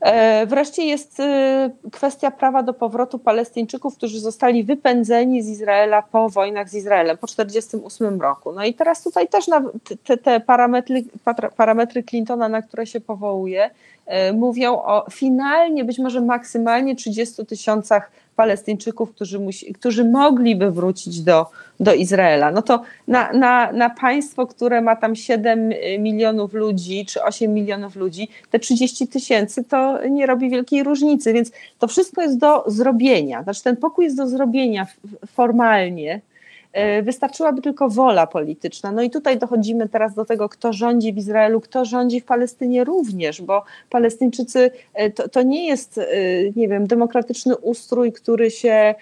E, wreszcie jest e, kwestia prawa do powrotu Palestyńczyków, którzy zostali wypędzeni z Izraela po wojnach z Izraelem po 1948 roku. No i teraz tutaj też te, te parametry, parametry Clintona, na które się powołuje, e, mówią o finalnie, być może maksymalnie 30 tysiącach Palestyńczyków, którzy, musi, którzy mogliby wrócić do, do Izraela. No to na, na, na państwo, które ma tam 7 milionów ludzi czy 8 milionów ludzi, te 30 tysięcy to nie robi wielkiej różnicy, więc to wszystko jest do zrobienia. Znaczy ten pokój jest do zrobienia formalnie, wystarczyłaby tylko wola polityczna. No i tutaj dochodzimy teraz do tego, kto rządzi w Izraelu, kto rządzi w Palestynie również, bo Palestyńczycy e, to, to nie jest, e, nie wiem, demokratyczny ustrój, który się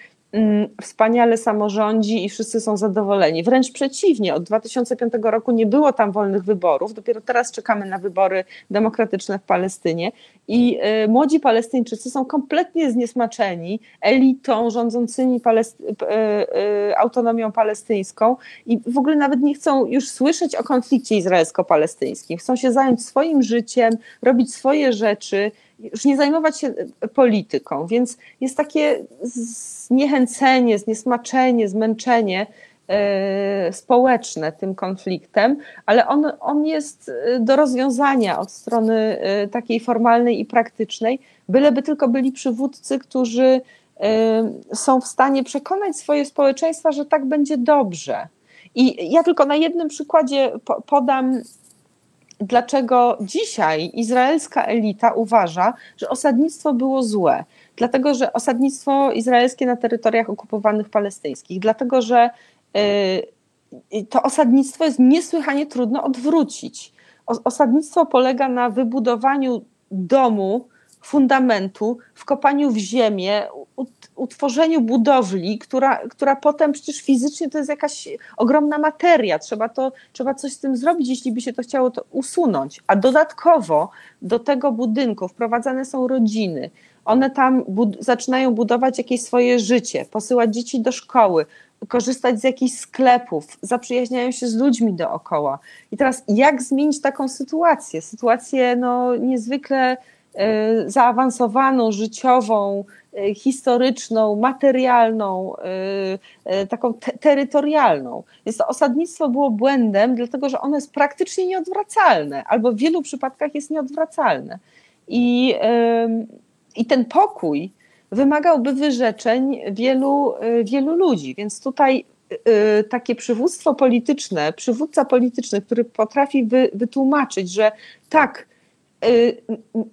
wspaniale samorządzi i wszyscy są zadowoleni. Wręcz przeciwnie, od 2005 roku nie było tam wolnych wyborów, dopiero teraz czekamy na wybory demokratyczne w Palestynie i y, młodzi Palestyńczycy są kompletnie zniesmaczeni elitą rządzącymi Palesty y, autonomią palestyńską i w ogóle nawet nie chcą już słyszeć o konflikcie izraelsko-palestyńskim. Chcą się zająć swoim życiem, robić swoje rzeczy, już nie zajmować się polityką, więc jest takie zniechęcenie, zniesmaczenie, zmęczenie e, społeczne tym konfliktem, ale on, on jest e, do rozwiązania od strony e, takiej formalnej i praktycznej, byleby tylko byli przywódcy, którzy są w stanie przekonać swoje społeczeństwa, że tak będzie dobrze. I ja tylko na jednym przykładzie podam dlaczego dzisiaj izraelska elita uważa, że osadnictwo było złe. Dlatego, że osadnictwo izraelskie na terytoriach okupowanych palestyńskich, dlatego, że y, to osadnictwo jest niesłychanie trudno odwrócić. Osadnictwo polega na wybudowaniu domu, fundamentu, wkopaniu w ziemię, utworzeniu budowli, która, która potem przecież fizycznie to jest jakaś ogromna materia. Trzeba, to, trzeba coś z tym zrobić, jeśli by się to chciało to usunąć. A dodatkowo do tego budynku wprowadzane są rodziny. One tam bud zaczynają budować jakieś swoje życie, posyłać dzieci do szkoły, korzystać z jakichś sklepów, zaprzyjaźniają się z ludźmi dookoła. I teraz jak zmienić taką sytuację? Sytuację no, niezwykle zaawansowaną, życiową, e, historyczną, materialną, e, taką te terytorialną. Więc to osadnictwo było błędem, dlatego że ono jest praktycznie nieodwracalne, albo w wielu przypadkach jest nieodwracalne. I, i ten pokój wymagałby wyrzeczeń wielu, wielu ludzi, więc tutaj takie przywództwo polityczne, przywódca polityczny, który potrafi wy, wytłumaczyć, że tak,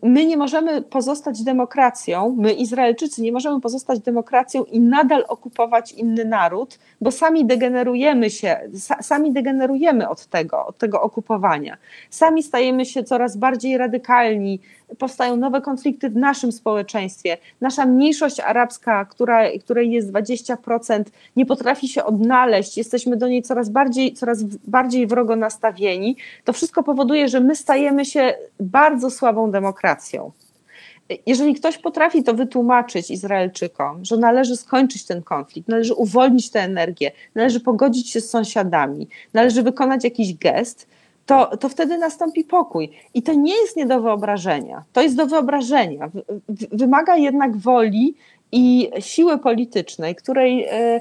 my nie możemy pozostać demokracją, my Izraelczycy nie możemy pozostać demokracją i nadal okupować inny naród, bo sami degenerujemy się, sami degenerujemy od tego, od tego okupowania. Sami stajemy się coraz bardziej radykalni, powstają nowe konflikty w naszym społeczeństwie. Nasza mniejszość arabska, która, której jest 20%, nie potrafi się odnaleźć, jesteśmy do niej coraz bardziej, coraz bardziej wrogo nastawieni. To wszystko powoduje, że my stajemy się bardzo słabą demokracją. Jeżeli ktoś potrafi to wytłumaczyć Izraelczykom, że należy skończyć ten konflikt, należy uwolnić tę energię, należy pogodzić się z sąsiadami, należy wykonać jakiś gest, to, to wtedy nastąpi pokój. I to nie jest nie do wyobrażenia. To jest do wyobrażenia. Wymaga jednak woli i siły politycznej, której e,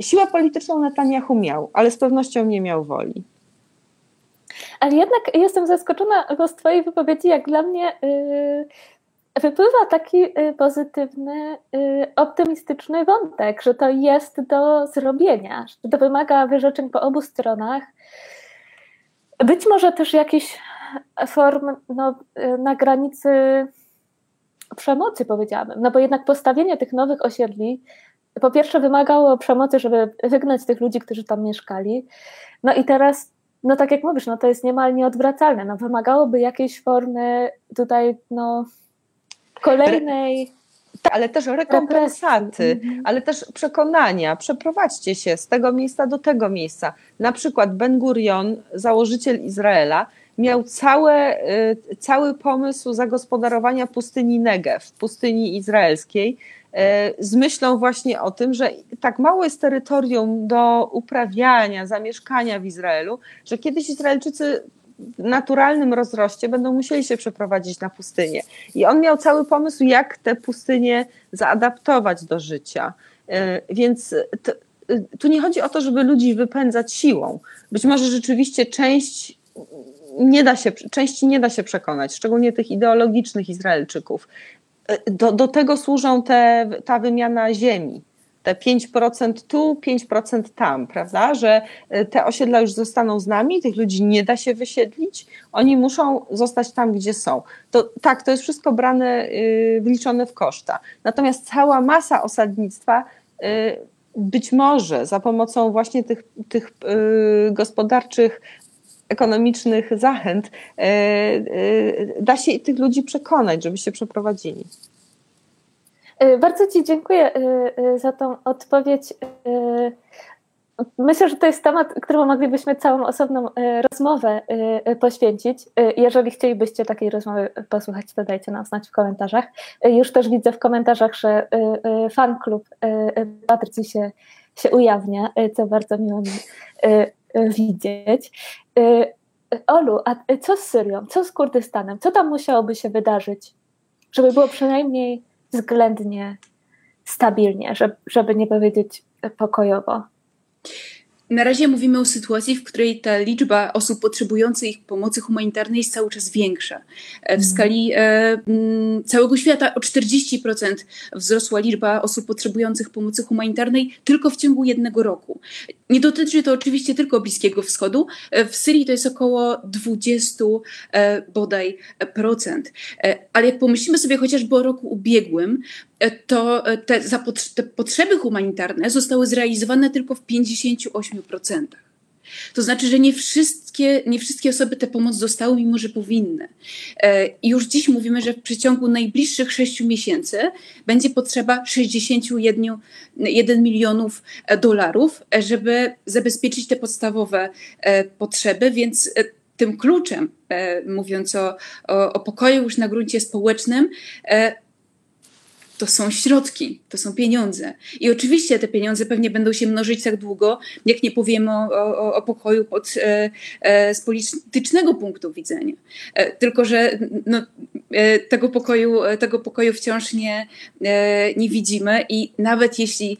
siłę polityczną Netanyahu miał, ale z pewnością nie miał woli. Ale jednak jestem zaskoczona, bo z Twojej wypowiedzi, jak dla mnie, yy, wypływa taki yy, pozytywny, yy, optymistyczny wątek, że to jest do zrobienia, że to wymaga wyrzeczeń po obu stronach. Być może też jakiś form no, na granicy przemocy, powiedziałabym, no bo jednak postawienie tych nowych osiedli po pierwsze wymagało przemocy, żeby wygnać tych ludzi, którzy tam mieszkali. No i teraz, no tak jak mówisz, no to jest niemal nieodwracalne. No wymagałoby jakiejś formy tutaj, no kolejnej ale też rekompensaty, mhm. ale też przekonania. Przeprowadźcie się z tego miejsca do tego miejsca. Na przykład Ben Gurion, założyciel Izraela, miał całe, y, cały pomysł zagospodarowania pustyni Negev, pustyni izraelskiej, y, z myślą właśnie o tym, że tak mało jest terytorium do uprawiania, zamieszkania w Izraelu, że kiedyś Izraelczycy naturalnym rozroście będą musieli się przeprowadzić na pustynię. I on miał cały pomysł, jak te pustynie zaadaptować do życia. E, więc to, e, tu nie chodzi o to, żeby ludzi wypędzać siłą. Być może rzeczywiście część nie da się, części nie da się przekonać, szczególnie tych ideologicznych Izraelczyków. E, do, do tego służą te, ta wymiana ziemi te 5% tu, 5% tam, prawda? Że e, te osiedla już zostaną z nami, tych ludzi nie da się wysiedlić, oni muszą zostać tam, gdzie są. To tak, to jest wszystko brane, y, wliczone w koszta. Natomiast cała masa osadnictwa y, być może za pomocą właśnie tych, tych y, gospodarczych ekonomicznych zachęt da się tych ludzi przekonać, żeby się przeprowadzili. Y, bardzo Ci dziękuję y, y, za tą odpowiedź. Myślę, że to jest temat, któremu moglibyśmy całą osobną rozmowę poświęcić. Jeżeli chcielibyście takiej rozmowy posłuchać, to dajcie nam znać w komentarzach. Już też widzę w komentarzach, że fan klub Patrycji się, się ujawnia, co bardzo miło mi widzieć. Olu, a co z Syrią? Co z Kurdystanem? Co tam musiałoby się wydarzyć, żeby było przynajmniej względnie stabilnie, żeby, nie powiedzieć pokojowo. Na razie mówimy o sytuacji, w której ta liczba osób potrzebujących pomocy humanitarnej jest cały czas większa. E, w mhm. skali e, całego świata o 40% wzrosła liczba osób potrzebujących pomocy humanitarnej tylko w ciągu jednego roku. Nie dotyczy to oczywiście tylko Bliskiego Wschodu. E, w Syrii to jest około 20 e, bodaj procent. E, ale jak pomyślimy sobie chociażby o roku ubiegłym, to te, te potrzeby humanitarne zostały zrealizowane tylko w 58%. To znaczy, że nie wszystkie, nie wszystkie osoby tę pomoc dostały, mimo że powinny. I już dziś mówimy, że w przeciągu najbliższych sześciu miesięcy będzie potrzeba 61 1 milionów dolarów, żeby zabezpieczyć te podstawowe potrzeby, więc tym kluczem, mówiąc o, o, o pokoju już na gruncie społecznym, to są środki, to są pieniądze. I oczywiście te pieniądze pewnie będą się mnożyć tak długo, jak nie powiemy o, o, o pokoju pod, e, e, z politycznego punktu widzenia. E, tylko, że no, e, tego, pokoju, e, tego pokoju wciąż nie, e, nie widzimy i nawet jeśli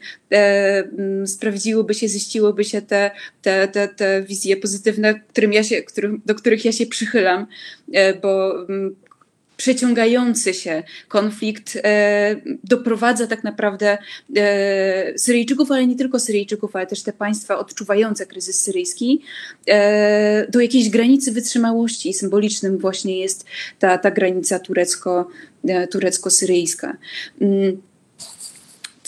sprawdziłyby się, ziściłyby się te, te, te, te wizje pozytywne, którym ja się, którym, do których ja się przychylam, bo przeciągający się konflikt e, doprowadza tak naprawdę e, Syryjczyków, ale nie tylko Syryjczyków, ale też te państwa odczuwające kryzys syryjski e, do jakiejś granicy wytrzymałości i symbolicznym właśnie jest ta, ta granica turecko, turecko-syryjska.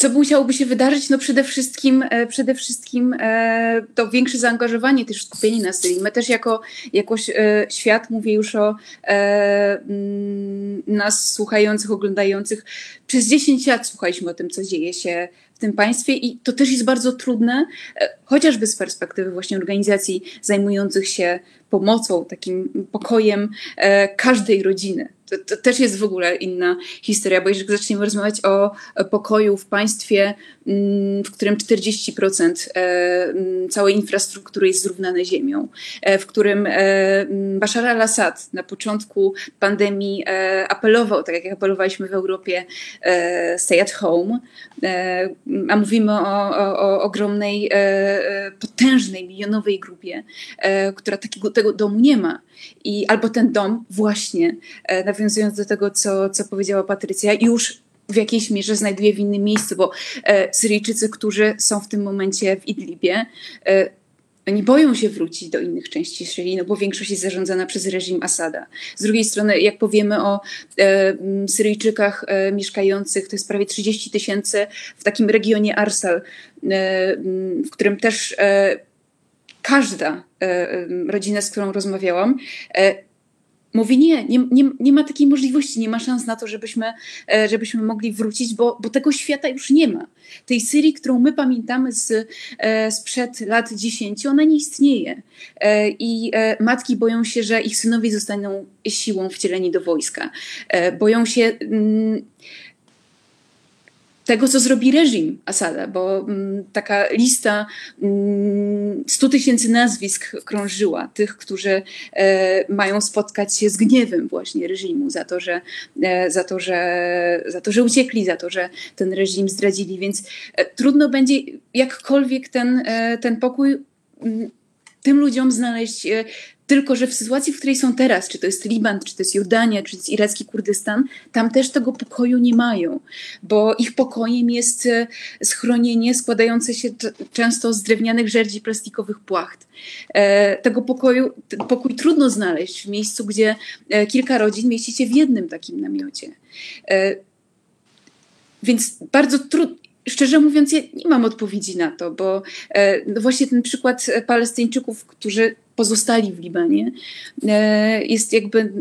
Co musiałoby się wydarzyć? No przede wszystkim, e, przede wszystkim e, to większe zaangażowanie, też skupienie na Syrii. My też jako, jako e, świat, mówię już o mm, nas słuchających, oglądających, przez 10 lat słuchaliśmy o tym, co dzieje się w tym państwie i to też jest bardzo trudne, chociażby z perspektywy właśnie organizacji zajmujących się pomocą, takim pokojem każdej rodziny to, to, też jest w ogóle inna historia, bo jeżeli zaczniemy rozmawiać o pokoju w państwie, mm, w którym 40% e, mm, całej infrastruktury jest zrównane ziemią, e, w którym e, mm, Bashar al-Assad na początku pandemii apelował, tak jak apelowaliśmy w Europie, stay at home, a mówimy o, o, o ogromnej, potężnej, milionowej grupie, która takiego tego domu nie ma. I albo ten dom właśnie, e, nawiązując do tego, co, co powiedziała Patrycja, już w jakiejś mierze znajduje w innym miejscu, bo e, Syryjczycy, którzy są w tym momencie w Idlibie, e, oni boją się wrócić do innych części Syrii, no bo większość jest zarządzana przez reżim Asada. Z drugiej strony, jak powiemy o e, Syryjczykach e, mieszkających, to jest prawie 30 tysięcy w takim regionie Arsal, e, w którym też każda e, rodzina, z którą rozmawiałam, e, mówi nie, nie, nie, nie ma takiej możliwości, nie ma szans na to, żebyśmy, e, żebyśmy mogli wrócić, bo, bo tego świata już nie ma. Tej Syrii, którą my pamiętamy z, sprzed lat 10, ona nie istnieje. I matki boją się, że ich synowie zostaną siłą wcieleni do wojska. Boją się mm, tego, co zrobi reżim Asada, bo mm, taka lista mm, 100 tysięcy nazwisk krążyła, tych, którzy e, mają spotkać się z gniewem właśnie reżimu za to, że, e, za, to, że, za to, że uciekli, za to, że ten reżim zdradzili, więc e, trudno będzie jakkolwiek ten, e, ten pokój mm, tym ludziom znaleźć e, tylko, że w sytuacji, w której są teraz, czy to jest Liban, czy to jest Jordania, czy to jest iracki Kurdystan, tam też tego pokoju nie mają, bo ich pokojem jest e, schronienie składające się często z drewnianych żerdzi plastikowych płacht. E, tego pokoju, pokój trudno znaleźć w miejscu, gdzie e, kilka rodzin mieści się w jednym takim namiocie. Więc bardzo trudno Szczerze mówiąc, ja nie mam odpowiedzi na to, bo no właśnie ten przykład Palestyńczyków, którzy pozostali w Libanie, e, jest jakby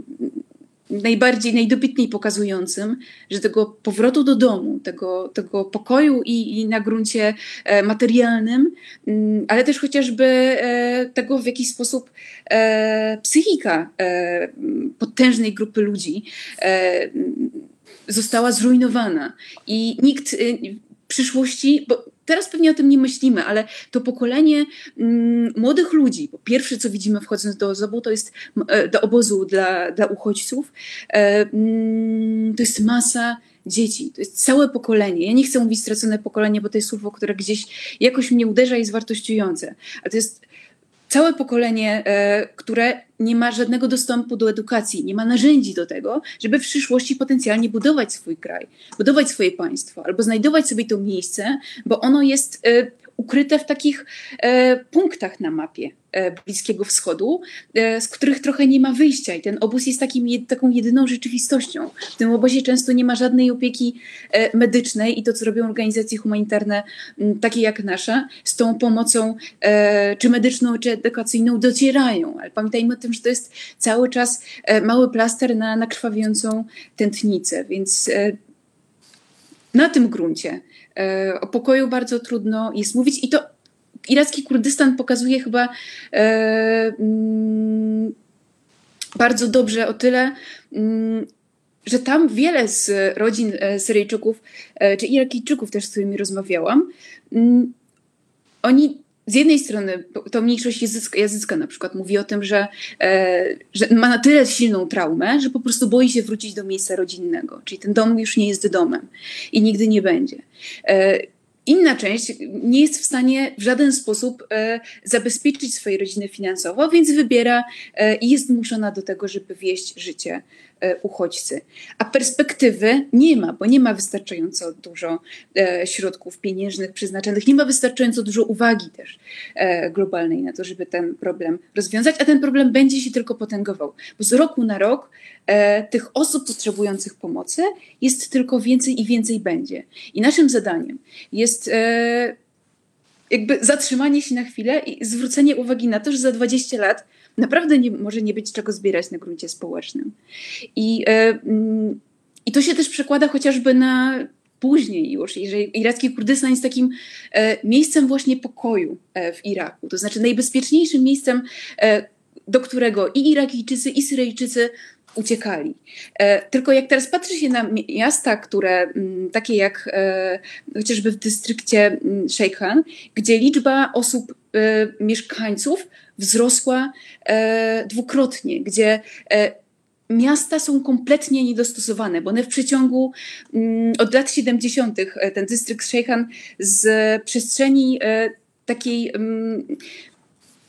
najbardziej, najdobitniej pokazującym, że tego powrotu do domu, tego, tego pokoju i, i na gruncie e, materialnym, mm, ale też chociażby e, tego w jakiś sposób psychika potężnej grupy ludzi została zrujnowana. I nikt w przyszłości, bo Teraz pewnie o tym nie myślimy, ale to pokolenie mm, młodych ludzi, bo pierwsze co widzimy wchodząc do obozu, to jest e, do obozu dla, dla uchodźców, e, mm, to jest masa dzieci. To jest całe pokolenie. Ja nie chcę mówić stracone pokolenie, bo to jest słowo, które gdzieś jakoś mnie uderza i jest wartościujące. Ale to jest całe pokolenie, e, które nie ma żadnego dostępu do edukacji, nie ma narzędzi do tego, żeby w przyszłości potencjalnie budować swój kraj, budować swoje państwo, albo znajdować sobie to miejsce, bo ono jest e, ukryte w takich e, punktach na mapie e, Bliskiego Wschodu, e, z których trochę nie ma wyjścia. I ten obóz jest takim, taką jedyną rzeczywistością. W tym obozie często nie ma żadnej opieki medycznej i to, co robią organizacje humanitarne, takie jak nasza, z tą pomocą czy medyczną, czy edukacyjną docierają. Ale pamiętajmy o tym, że to jest cały czas mały plaster na, na krwawiącą tętnicę. Więc na tym gruncie o pokoju bardzo trudno jest mówić. I to iracki Kurdystan pokazuje chyba e, mm, bardzo dobrze o tyle, mm, że tam wiele z rodzin e, Syryjczyków, czy Irakijczyków też, z którymi rozmawiałam, mm, oni z jednej strony to mniejszość języcka, języcka na przykład mówi o tym, że, e, że ma na tyle silną traumę, że po prostu boi się wrócić do miejsca rodzinnego, czyli ten dom już nie jest domem i nigdy nie będzie. E, Inna część nie jest w stanie w żaden sposób e, zabezpieczyć swojej rodziny finansowo, więc wybiera e, i jest zmuszona do tego, żeby wieść życie uchodźcy. A perspektywy nie ma, bo nie ma wystarczająco dużo e, środków pieniężnych przeznaczonych, nie ma wystarczająco dużo uwagi też e, globalnej na to, żeby ten problem rozwiązać, a ten problem będzie się tylko potęgował, bo z roku na rok e, tych osób potrzebujących pomocy jest tylko więcej i więcej będzie. I naszym zadaniem jest e, jakby zatrzymanie się na chwilę i zwrócenie uwagi na to, że za 20 lat naprawdę nie, może nie być czego zbierać na gruncie społecznym. I, e, mm, i to się też przekłada chociażby na później już, jeżeli iracki Kurdystan jest takim e, miejscem właśnie pokoju e, w Iraku, to znaczy najbezpieczniejszym miejscem, do którego i Irakijczycy, i Syryjczycy uciekali. E, tylko jak teraz patrzy się na miasta, które m, takie jak e, chociażby w dystrykcie m, Sheikhan, gdzie liczba osób, e, mieszkańców wzrosła dwukrotnie, gdzie miasta są kompletnie niedostosowane, bo one w przeciągu m, od lat 70. E, ten dystrykt Sheikhan z przestrzeni takiej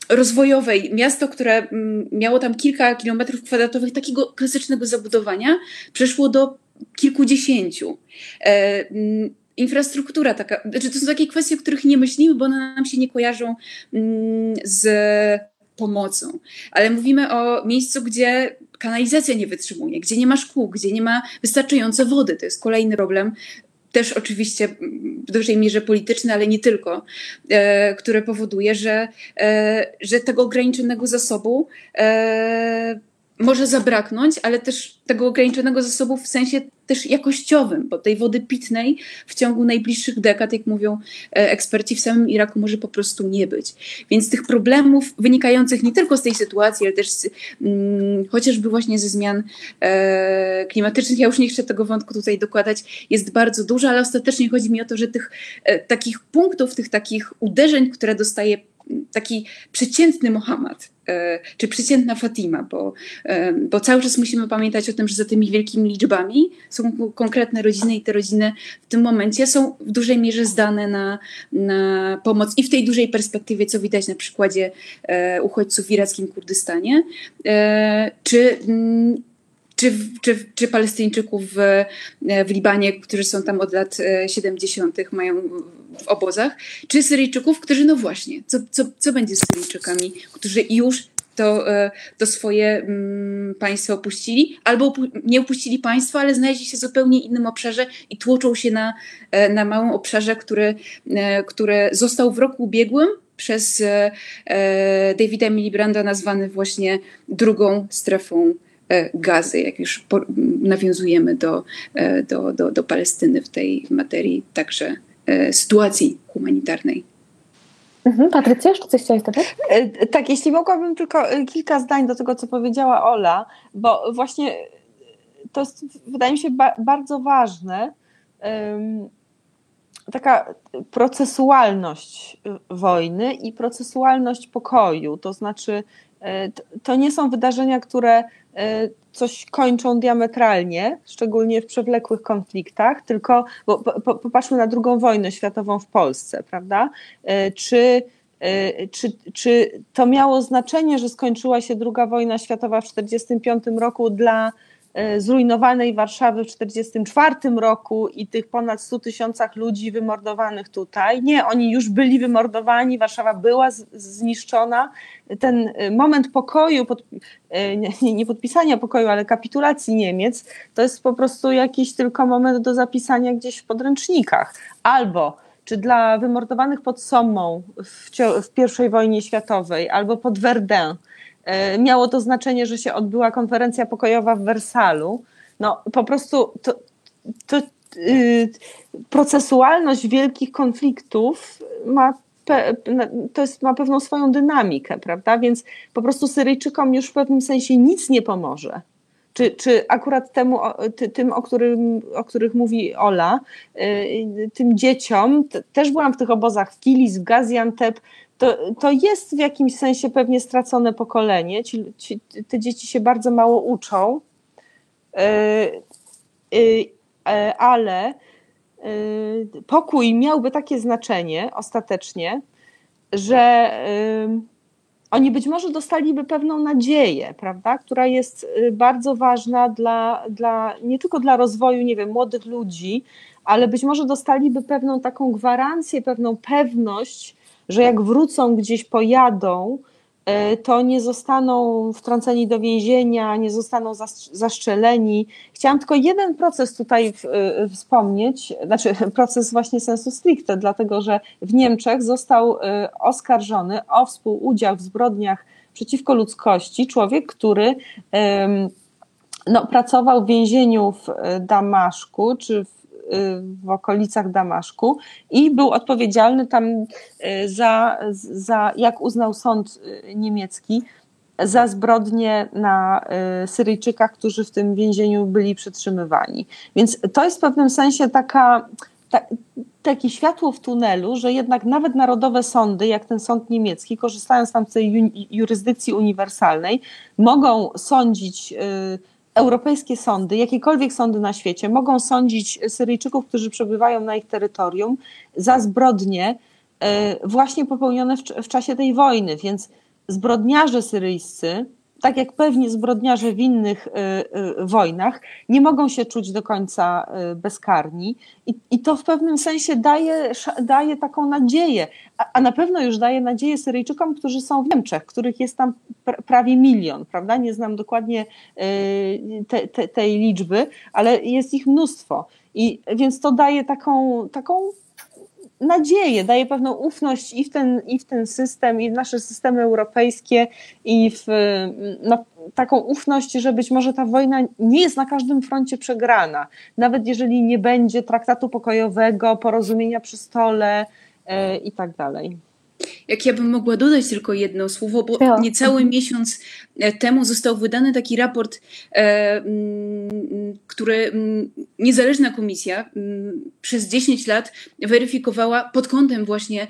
rozwojowej, miasto, które mm, miało tam kilka kilometrów kwadratowych takiego klasycznego zabudowania, przeszło do kilkudziesięciu. E, mm, infrastruktura taka, znaczy to są takie kwestie, o których nie myślimy, bo one nam się nie kojarzą mm, z pomocą. Ale mówimy o miejscu, gdzie kanalizacja nie wytrzymuje, gdzie nie ma szkół, gdzie nie ma wystarczająco wody. To jest kolejny problem też oczywiście w dużej mierze polityczny, ale nie tylko, e, które powoduje, że, e, że tego ograniczonego zasobu e, może zabraknąć, ale też tego ograniczonego zasobu w sensie też jakościowym, bo tej wody pitnej w ciągu najbliższych dekad, jak mówią e, eksperci, w samym Iraku może po prostu nie być. Więc tych problemów wynikających nie tylko z tej sytuacji, ale też z, mm, chociażby właśnie ze zmian e, klimatycznych, ja już nie chcę tego wątku tutaj dokładać, jest bardzo dużo, ale ostatecznie chodzi mi o to, że tych e, takich punktów, tych takich uderzeń, które dostaje taki przeciętny Mohammad, e, czy przeciętna Fatima, bo, e, bo cały czas musimy pamiętać o tym, że za tymi wielkimi liczbami są konkretne rodziny i te rodziny w tym momencie są w dużej mierze zdane na, na pomoc i w tej dużej perspektywie, co widać na przykładzie e, uchodźców w irackim Kurdystanie, czy mm, czy, czy, czy Palestyńczyków w, w Libanie, którzy są tam od lat 70., mają w obozach, czy Syryjczyków, którzy, no właśnie, co, co, co będzie z Syryjczykami, którzy już to, e, to swoje mm, państwo opuścili, albo nie opuścili państwa, ale znaleźli się w zupełnie innym obszarze i tłoczą się na, e, na małym obszarze, który, e, który został w roku ubiegłym przez Davida Milibranda nazwany właśnie drugą strefą gazy, jak już nawiązujemy do, do, do, do Palestyny w tej materii, także E, sytuacji humanitarnej. Mhm, Patrycja, jeszcze coś chciałaś dodać? E, tak, jeśli mogłabym tylko e, kilka zdań do tego, co powiedziała Ola, bo właśnie to jest, wydaje mi się, ba bardzo ważne. Taka procesualność wojny i procesualność pokoju, to znaczy to nie są wydarzenia, które coś kończą diametralnie, szczególnie w przewlekłych konfliktach, tylko bo, po, popatrzmy na drugą wojnę światową w Polsce, prawda? Czy E, czy, czy to miało znaczenie, że skończyła się II wojna światowa w 1945 roku dla e, zrujnowanej Warszawy w 1944 roku i tych ponad 100 tysiącach ludzi wymordowanych tutaj. Nie, oni już byli wymordowani, Warszawa była zniszczona. Ten e, moment pokoju, pod, nie, nie podpisania pokoju, ale kapitulacji Niemiec, to jest po prostu jakiś tylko moment do zapisania gdzieś w podręcznikach. Albo czy dla wymordowanych pod Sommą w, w I wojnie światowej albo pod Verdun e, miało to znaczenie, że się odbyła konferencja pokojowa w Wersalu. No po prostu to, to yy, procesualność wielkich konfliktów ma to jest, ma pewną swoją dynamikę, prawda? Więc po prostu Syryjczykom już w pewnym sensie nic nie pomoże. Czy, czy akurat temu, tym, o, którym, o których mówi Ola, y, tym dzieciom, też byłam w tych obozach w Kilis, w Gaziantep, to, to jest w jakimś sensie pewnie stracone pokolenie. Ci, ci, te dzieci się bardzo mało uczą, y, y, ale pokój miałby takie znaczenie ostatecznie, że oni być może dostaliby pewną nadzieję, prawda, która jest y, bardzo ważna dla, dla, nie tylko dla rozwoju, nie wiem, młodych ludzi, ale być może dostaliby pewną taką gwarancję, pewną pewność, że jak wrócą gdzieś, pojadą, E, to nie zostaną wtrąceni do więzienia, nie zostaną zaszczeleni. Chciałam tylko jeden proces tutaj e, wspomnieć, znaczy proces właśnie sensu stricte, dlatego że w Niemczech został e, oskarżony o współudział w zbrodniach przeciwko ludzkości człowiek, który no, pracował w więzieniu w Damaszku czy w w okolicach Damaszku i był odpowiedzialny tam y, za, za jak uznał sąd y, niemiecki, za zbrodnie na y, Syryjczykach, którzy w tym więzieniu byli przetrzymywani. Więc to jest w pewnym sensie taka, ta, takie światło w tunelu, że jednak nawet narodowe sądy, jak ten sąd niemiecki, korzystając tam z tej jurysdykcji uniwersalnej, mogą sądzić europejskie sądy, jakiekolwiek sądy na świecie, mogą sądzić Syryjczyków, którzy przebywają na ich terytorium, za zbrodnie e, właśnie popełnione w, w czasie tej wojny. Więc zbrodniarze syryjscy tak jak pewnie zbrodniarze w innych y, y, wojnach, nie mogą się czuć do końca y, bezkarni. I, i to w pewnym sensie daje, daje taką nadzieję, a, a, na pewno już daje nadzieję Syryjczykom, którzy są w Niemczech, których jest tam pr prawie milion, prawda? Nie znam dokładnie te, te, tej liczby, ale jest ich mnóstwo. I więc to daje taką, taką nadzieję, daje pewną ufność i w ten, i w ten system, i w nasze systemy europejskie, i w no, taką ufność, że być może ta wojna nie jest na każdym froncie przegrana. Nawet jeżeli nie będzie traktatu pokojowego, porozumienia przy stole e, i tak dalej. Jak ja bym mogła dodać tylko jedno słowo, bo ja. niecały mhm. miesiąc e, temu został wydany taki raport, e, który niezależna komisja przez 10 lat weryfikowała pod kątem właśnie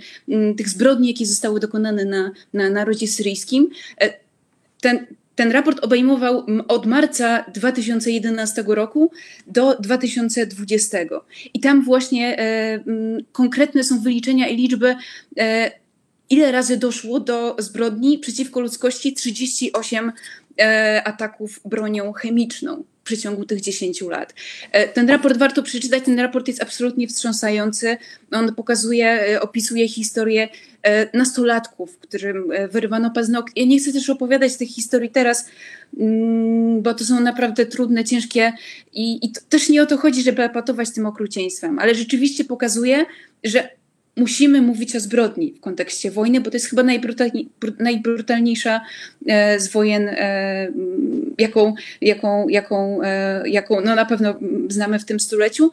tych zbrodni, jakie zostały dokonane na, na narodzie syryjskim. E, ten, ten raport obejmował od marca 2011 roku do 2020. I tam właśnie e, konkretne są wyliczenia i liczby e, ile razy doszło do zbrodni przeciwko ludzkości 38 e, ataków bronią chemiczną w przeciągu tych 10 lat. E, ten raport warto przeczytać, ten raport jest absolutnie wstrząsający. On pokazuje, e, opisuje historię nastolatków, którym wyrywano paznokcie. Ja nie chcę też opowiadać tych historii teraz, mm, bo to są naprawdę trudne, ciężkie i, i też nie o to chodzi, żeby epatować tym okrucieństwem, ale rzeczywiście pokazuje, że musimy mówić o zbrodni w kontekście wojny, bo to jest chyba najbrutalni, najbrutalniejsza e, z wojen, e, jaką, jaką, jaką, e, jaką no na pewno znamy w tym stuleciu,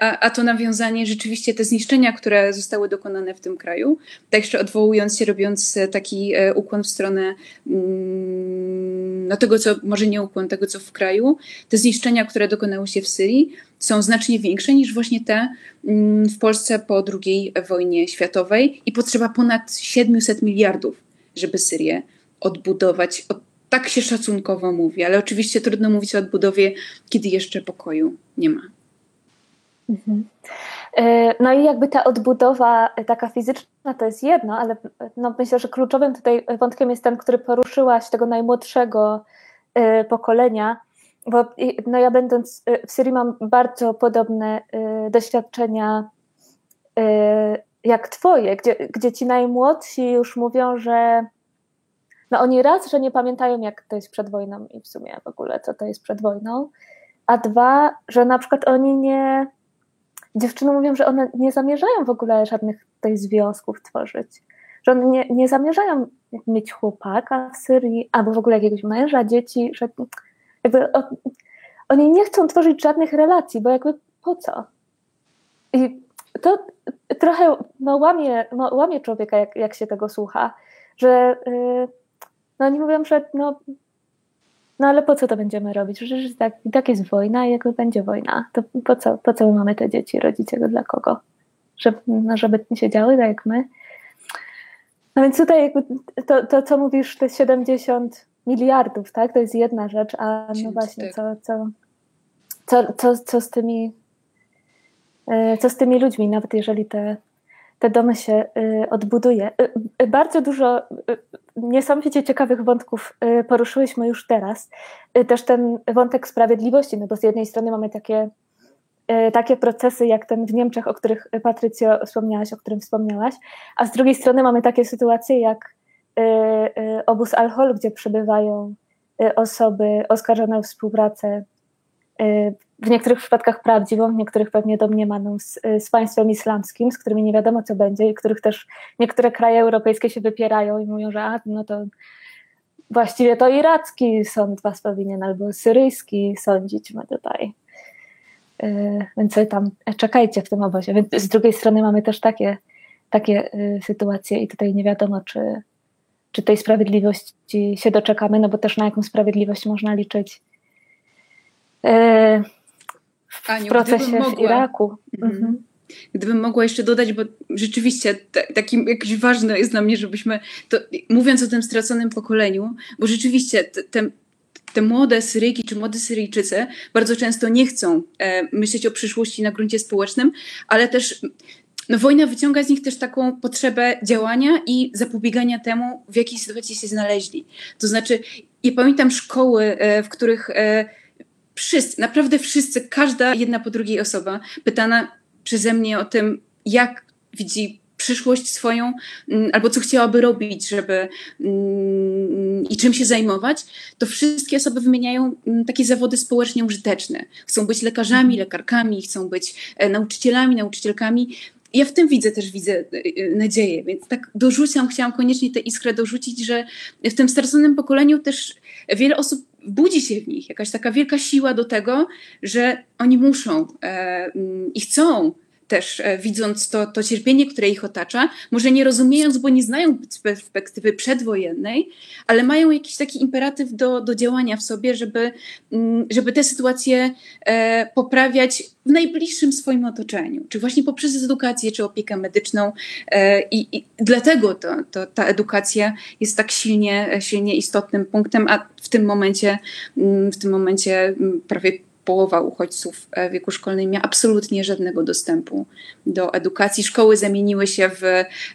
a, a to nawiązanie rzeczywiście te zniszczenia, które zostały dokonane w tym kraju, tak jeszcze odwołując się, robiąc taki ukłon w stronę mm, no tego, co, może nie ukłon tego, co w kraju, te zniszczenia, które dokonały się w Syrii, są znacznie większe niż właśnie te mm, w Polsce po II wojnie światowej i potrzeba ponad 700 miliardów, żeby Syrię odbudować. O, tak się szacunkowo mówi, ale oczywiście trudno mówić o odbudowie, kiedy jeszcze pokoju nie ma. Mhm. E, no i jakby ta odbudowa e, taka fizyczna to jest jedno, ale no myślę, że kluczowym tutaj wątkiem jest ten, który poruszyłaś tego najmłodszego e, pokolenia, bo no ja będąc w Syrii mam bardzo podobne doświadczenia jak twoje, gdzie, gdzie ci najmłodsi już mówią, że no oni raz, że nie pamiętają jak to jest przed wojną i w sumie w ogóle co to jest przed wojną, a dwa, że na przykład oni nie dziewczyny mówią, że one nie zamierzają w ogóle żadnych tutaj związków tworzyć. Że one nie, nie zamierzają mieć chłopaka w Syrii, albo w ogóle jakiegoś męża, dzieci, że jakby oni nie chcą tworzyć żadnych relacji, bo jakby po co? I to trochę no, łamie, no, łamie człowieka, jak, jak się tego słucha, że yy, no oni mówią, że no no ale po co to będziemy robić? Przecież tak, i tak jest wojna, i jak będzie wojna, to po co, po co my mamy te dzieci rodzić tego dla kogo? Żeby, no, żeby się działy tak jak my. No więc tutaj jakby to, to, co mówisz, te 70 miliardów, tak? To jest jedna rzecz, a no właśnie, co, co, co, co, co z tymi e, co z tymi ludźmi, nawet jeżeli te te domy się y, odbuduje. Y, bardzo dużo niesamowicie ciekawych wątków poruszyłyśmy już teraz. Też ten wątek sprawiedliwości, no bo z jednej strony mamy takie, takie procesy jak ten w Niemczech, o których Patrycjo wspomniałaś, o którym wspomniałaś, a z drugiej strony mamy takie sytuacje jak obóz Al-Hol, gdzie przebywają osoby oskarżone o współpracę w niektórych przypadkach prawdziwą, w niektórych pewnie domniemaną z, z państwem islamskim, z którymi nie wiadomo co będzie i których też niektóre kraje europejskie się wypierają i mówią, że a, no to właściwie to iracki sąd was powinien albo syryjski sądzić ma tutaj. Yy, więc tam czekajcie w tym obozie. Więc z drugiej strony mamy też takie, takie yy, sytuacje i tutaj nie wiadomo, czy, czy tej sprawiedliwości się doczekamy, no bo też na jaką sprawiedliwość można liczyć yy, w Aniu, procesie mogła, w Iraku. Mhm. mhm. Gdybym mogła jeszcze dodać, bo rzeczywiście takim jakiś ważne jest dla mnie, żebyśmy, to, mówiąc o tym straconym pokoleniu, bo rzeczywiście te, te, te młode Syryjki czy młode Syryjczycy bardzo często nie chcą e, myśleć o przyszłości na gruncie społecznym, ale też no, wojna wyciąga z nich też taką potrzebę działania i zapobiegania temu, w jakiej sytuacji się znaleźli. To znaczy, ja pamiętam szkoły, e, w których e, wszyscy, naprawdę wszyscy, każda jedna po drugiej osoba pytana przeze mnie o tym, jak widzi przyszłość swoją, mm, albo co chciałaby robić, żeby mm, i czym się zajmować, to wszystkie osoby wymieniają mm, takie zawody społecznie użyteczne. Chcą być lekarzami, lekarkami, chcą być e, nauczycielami, nauczycielkami. Ja w tym widzę też widzę e, e, nadzieję, więc tak dorzucam, chciałam koniecznie tę iskrę dorzucić, że w tym straconym pokoleniu też wiele osób budzi się w nich jakaś taka wielka siła do tego, że oni muszą e, mm, i chcą też e, widząc to, to cierpienie, które ich otacza, może nie rozumiejąc, bo nie znają perspektywy przedwojennej, ale mają jakiś taki imperatyw do, do działania w sobie, żeby, mm, żeby tę sytuację e, poprawiać w najbliższym swoim otoczeniu, czy właśnie poprzez edukację, czy opiekę medyczną. E, I, i dlatego to, to, ta edukacja jest tak silnie, silnie istotnym punktem, a w tym momencie, mm, w tym momencie mm, prawie połowa uchodźców w wieku szkolnym miała absolutnie żadnego dostępu do edukacji. Szkoły zamieniły się w,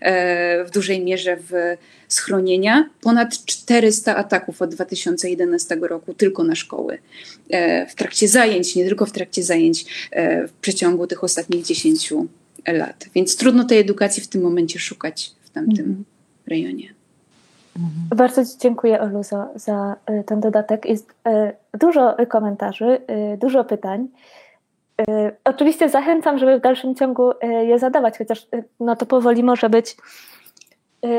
e, w dużej mierze w schronienia. Ponad 400 ataków od 2011 roku tylko na szkoły. E, w trakcie zajęć, nie tylko w trakcie zajęć, e, w przeciągu tych ostatnich 10 lat. Więc trudno tej edukacji w tym momencie szukać w tamtym mhm. rejonie. Bardzo Ci dziękuję, Olu, za, za e, ten dodatek. Jest e, dużo komentarzy, e, dużo pytań. Oczywiście zachęcam, żeby w dalszym ciągu je zadawać, chociaż no to powoli może być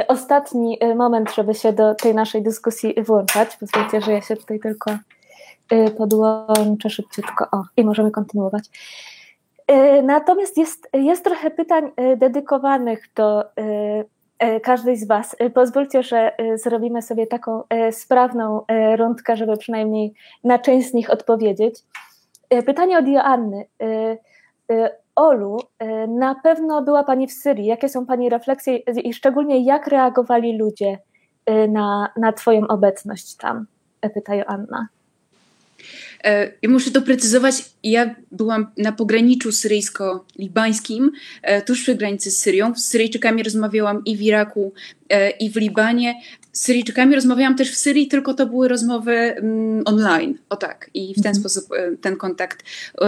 ostatni moment, żeby się do tej naszej dyskusji włączać. Pozwólcie, że ja się tutaj tylko podłączę szybciutko. O, i możemy kontynuować. Natomiast jest, jest trochę pytań dedykowanych do każdej z Was. E, pozwólcie, że e, zrobimy sobie taką sprawną rundkę, żeby przynajmniej na część z nich odpowiedzieć. Pytanie od Joanny. Olu, na pewno była Pani w Syrii. Jakie są Pani refleksje i szczególnie jak reagowali ludzie na, na Twoją obecność tam? Pyta Joanna. E, ja muszę doprecyzować, ja byłam na pograniczu syryjsko-libańskim, e, tuż przy granicy z Syrią. Z Syryjczykami rozmawiałam i w Iraku, e, i w Libanie. Z Syryjczykami rozmawiałam też w Syrii, tylko to były rozmowy mm, online, o tak. I w ten mhm. sposób ten kontakt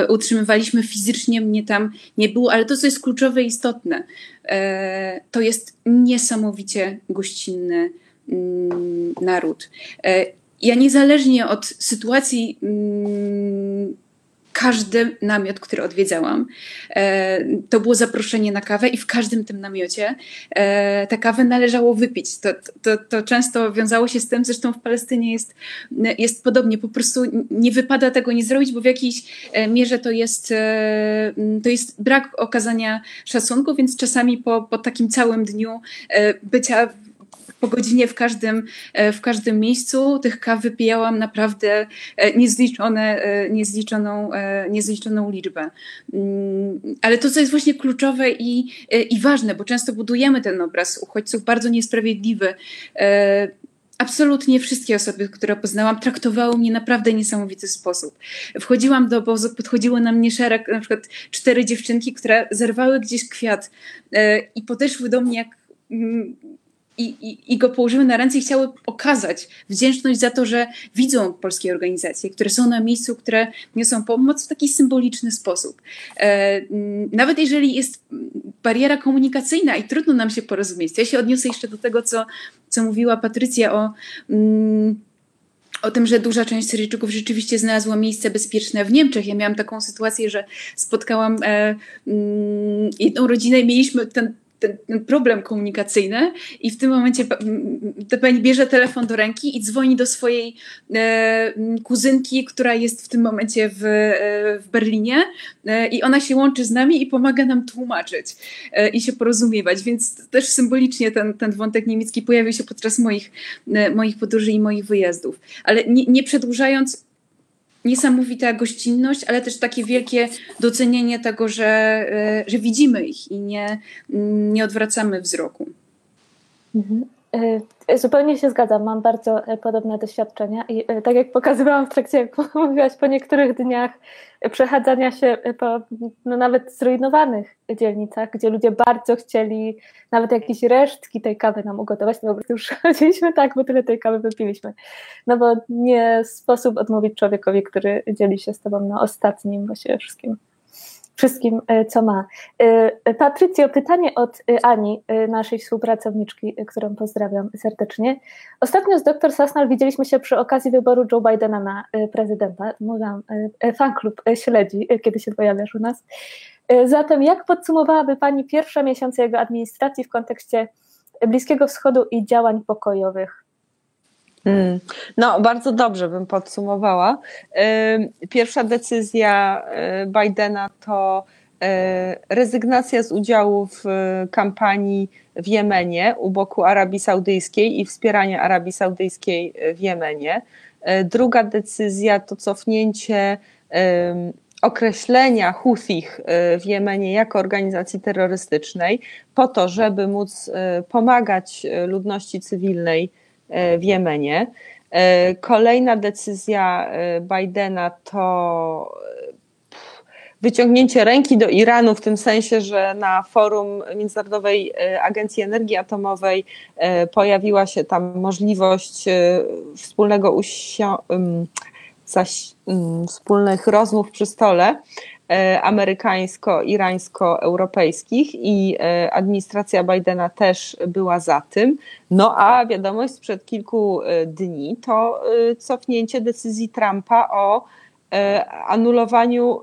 utrzymywaliśmy. Fizycznie mnie tam nie było, ale to, co jest kluczowe i istotne, to jest niesamowicie gościnny mm, naród ja niezależnie od sytuacji, mm, każdy namiot, który odwiedzałam, e, to było zaproszenie na kawę i w każdym tym namiocie e, tę kawę należało wypić. To, to, to często wiązało się z tym, zresztą w Palestynie jest, jest podobnie, po prostu nie wypada tego nie zrobić, bo w jakiejś e, mierze to jest, to jest brak okazania szacunku, więc czasami po, po takim całym dniu bycia po godzinie w każdym, e, w każdym miejscu. Tych kaw wypijałam naprawdę e, niezliczone, e, niezliczoną, niezliczoną liczbę. Mm, ale to, co jest właśnie kluczowe i, i ważne, bo często budujemy ten obraz uchodźców bardzo niesprawiedliwy. Absolutnie wszystkie osoby, które poznałam, traktowały mnie naprawdę niesamowity sposób. Wchodziłam do obozu, podchodziło na mnie szereg, na przykład cztery dziewczynki, które zerwały gdzieś kwiat i podeszły do mnie jak mm, i, i, i go położyły na ręce i chciały okazać wdzięczność za to, że widzą polskie organizacje, które są na miejscu, które niosą pomoc w taki symboliczny sposób. E, nawet jeżeli jest bariera komunikacyjna i trudno nam się porozumieć, ja się odniosę jeszcze do tego, co, co mówiła Patrycja o. Mm, o tym, że duża część Syryjczyków rzeczywiście znalazła miejsce bezpieczne w Niemczech. Ja miałam taką sytuację, że spotkałam e, mm, jedną rodzinę i mieliśmy ten ten, ten, problem komunikacyjny i w tym momencie pani bierze telefon do ręki i dzwoni do swojej e, kuzynki, która jest w tym momencie w, e, w Berlinie e, i ona się łączy z nami i pomaga nam tłumaczyć e, i się porozumiewać, więc też symbolicznie ten, ten wątek niemiecki pojawił się podczas moich, e, moich podróży i moich wyjazdów. Ale nie, nie przedłużając, niesamowita gościnność, ale też takie wielkie docenienie tego, że, e, że widzimy ich i nie, nie odwracamy wzroku. Mhm. E, zupełnie się zgadzam, mam bardzo e, podobne doświadczenia i tak jak pokazywałam w trakcie, jak mówiłaś, po niektórych dniach przechadzania się po no nawet zrujnowanych dzielnicach, gdzie ludzie bardzo chcieli nawet jakieś resztki tej kawy nam ugotować, no prostu już chodziliśmy tak, bo tyle tej kawy wypiliśmy. No bo nie sposób odmówić człowiekowi, który dzieli się z tobą na ostatnim właśnie wszystkim wszystkim, e, co ma. E, e, Patrycjo, pytanie od Ani, naszej współpracowniczki, którą pozdrawiam serdecznie. Ostatnio z dr Sasnal widzieliśmy się przy okazji wyboru Joe Bidena na prezydenta. Mówiłam, fanklub śledzi, kiedy się pojawiasz u nas. Zatem jak podsumowałaby Pani pierwsze miesiące jego administracji w kontekście Bliskiego Wschodu i działań pokojowych? Hmm. No, bardzo dobrze bym podsumowała. Pierwsza decyzja y, Bidena to y, rezygnacja z udziału w y, kampanii w Jemenie u boku Arabii Saudyjskiej i wspieranie Arabii Saudyjskiej w Jemenie. Druga decyzja to cofnięcie określenia Houthich w Jemenie jako organizacji terrorystycznej po to, żeby móc pomagać ludności cywilnej w Jemenie. E, kolejna decyzja e, Bidena to wyciągnięcie ręki do Iranu w tym sensie, że na forum Międzynarodowej Agencji Energii Atomowej pojawiła się tam możliwość wspólnego usi- wspólnych rozmów przy stole E, amerykańsko-irańsko-europejskich i e, administracja Bidena też była za tym. No a wiadomość sprzed kilku e, dni to cofnięcie decyzji Trumpa o anulowaniu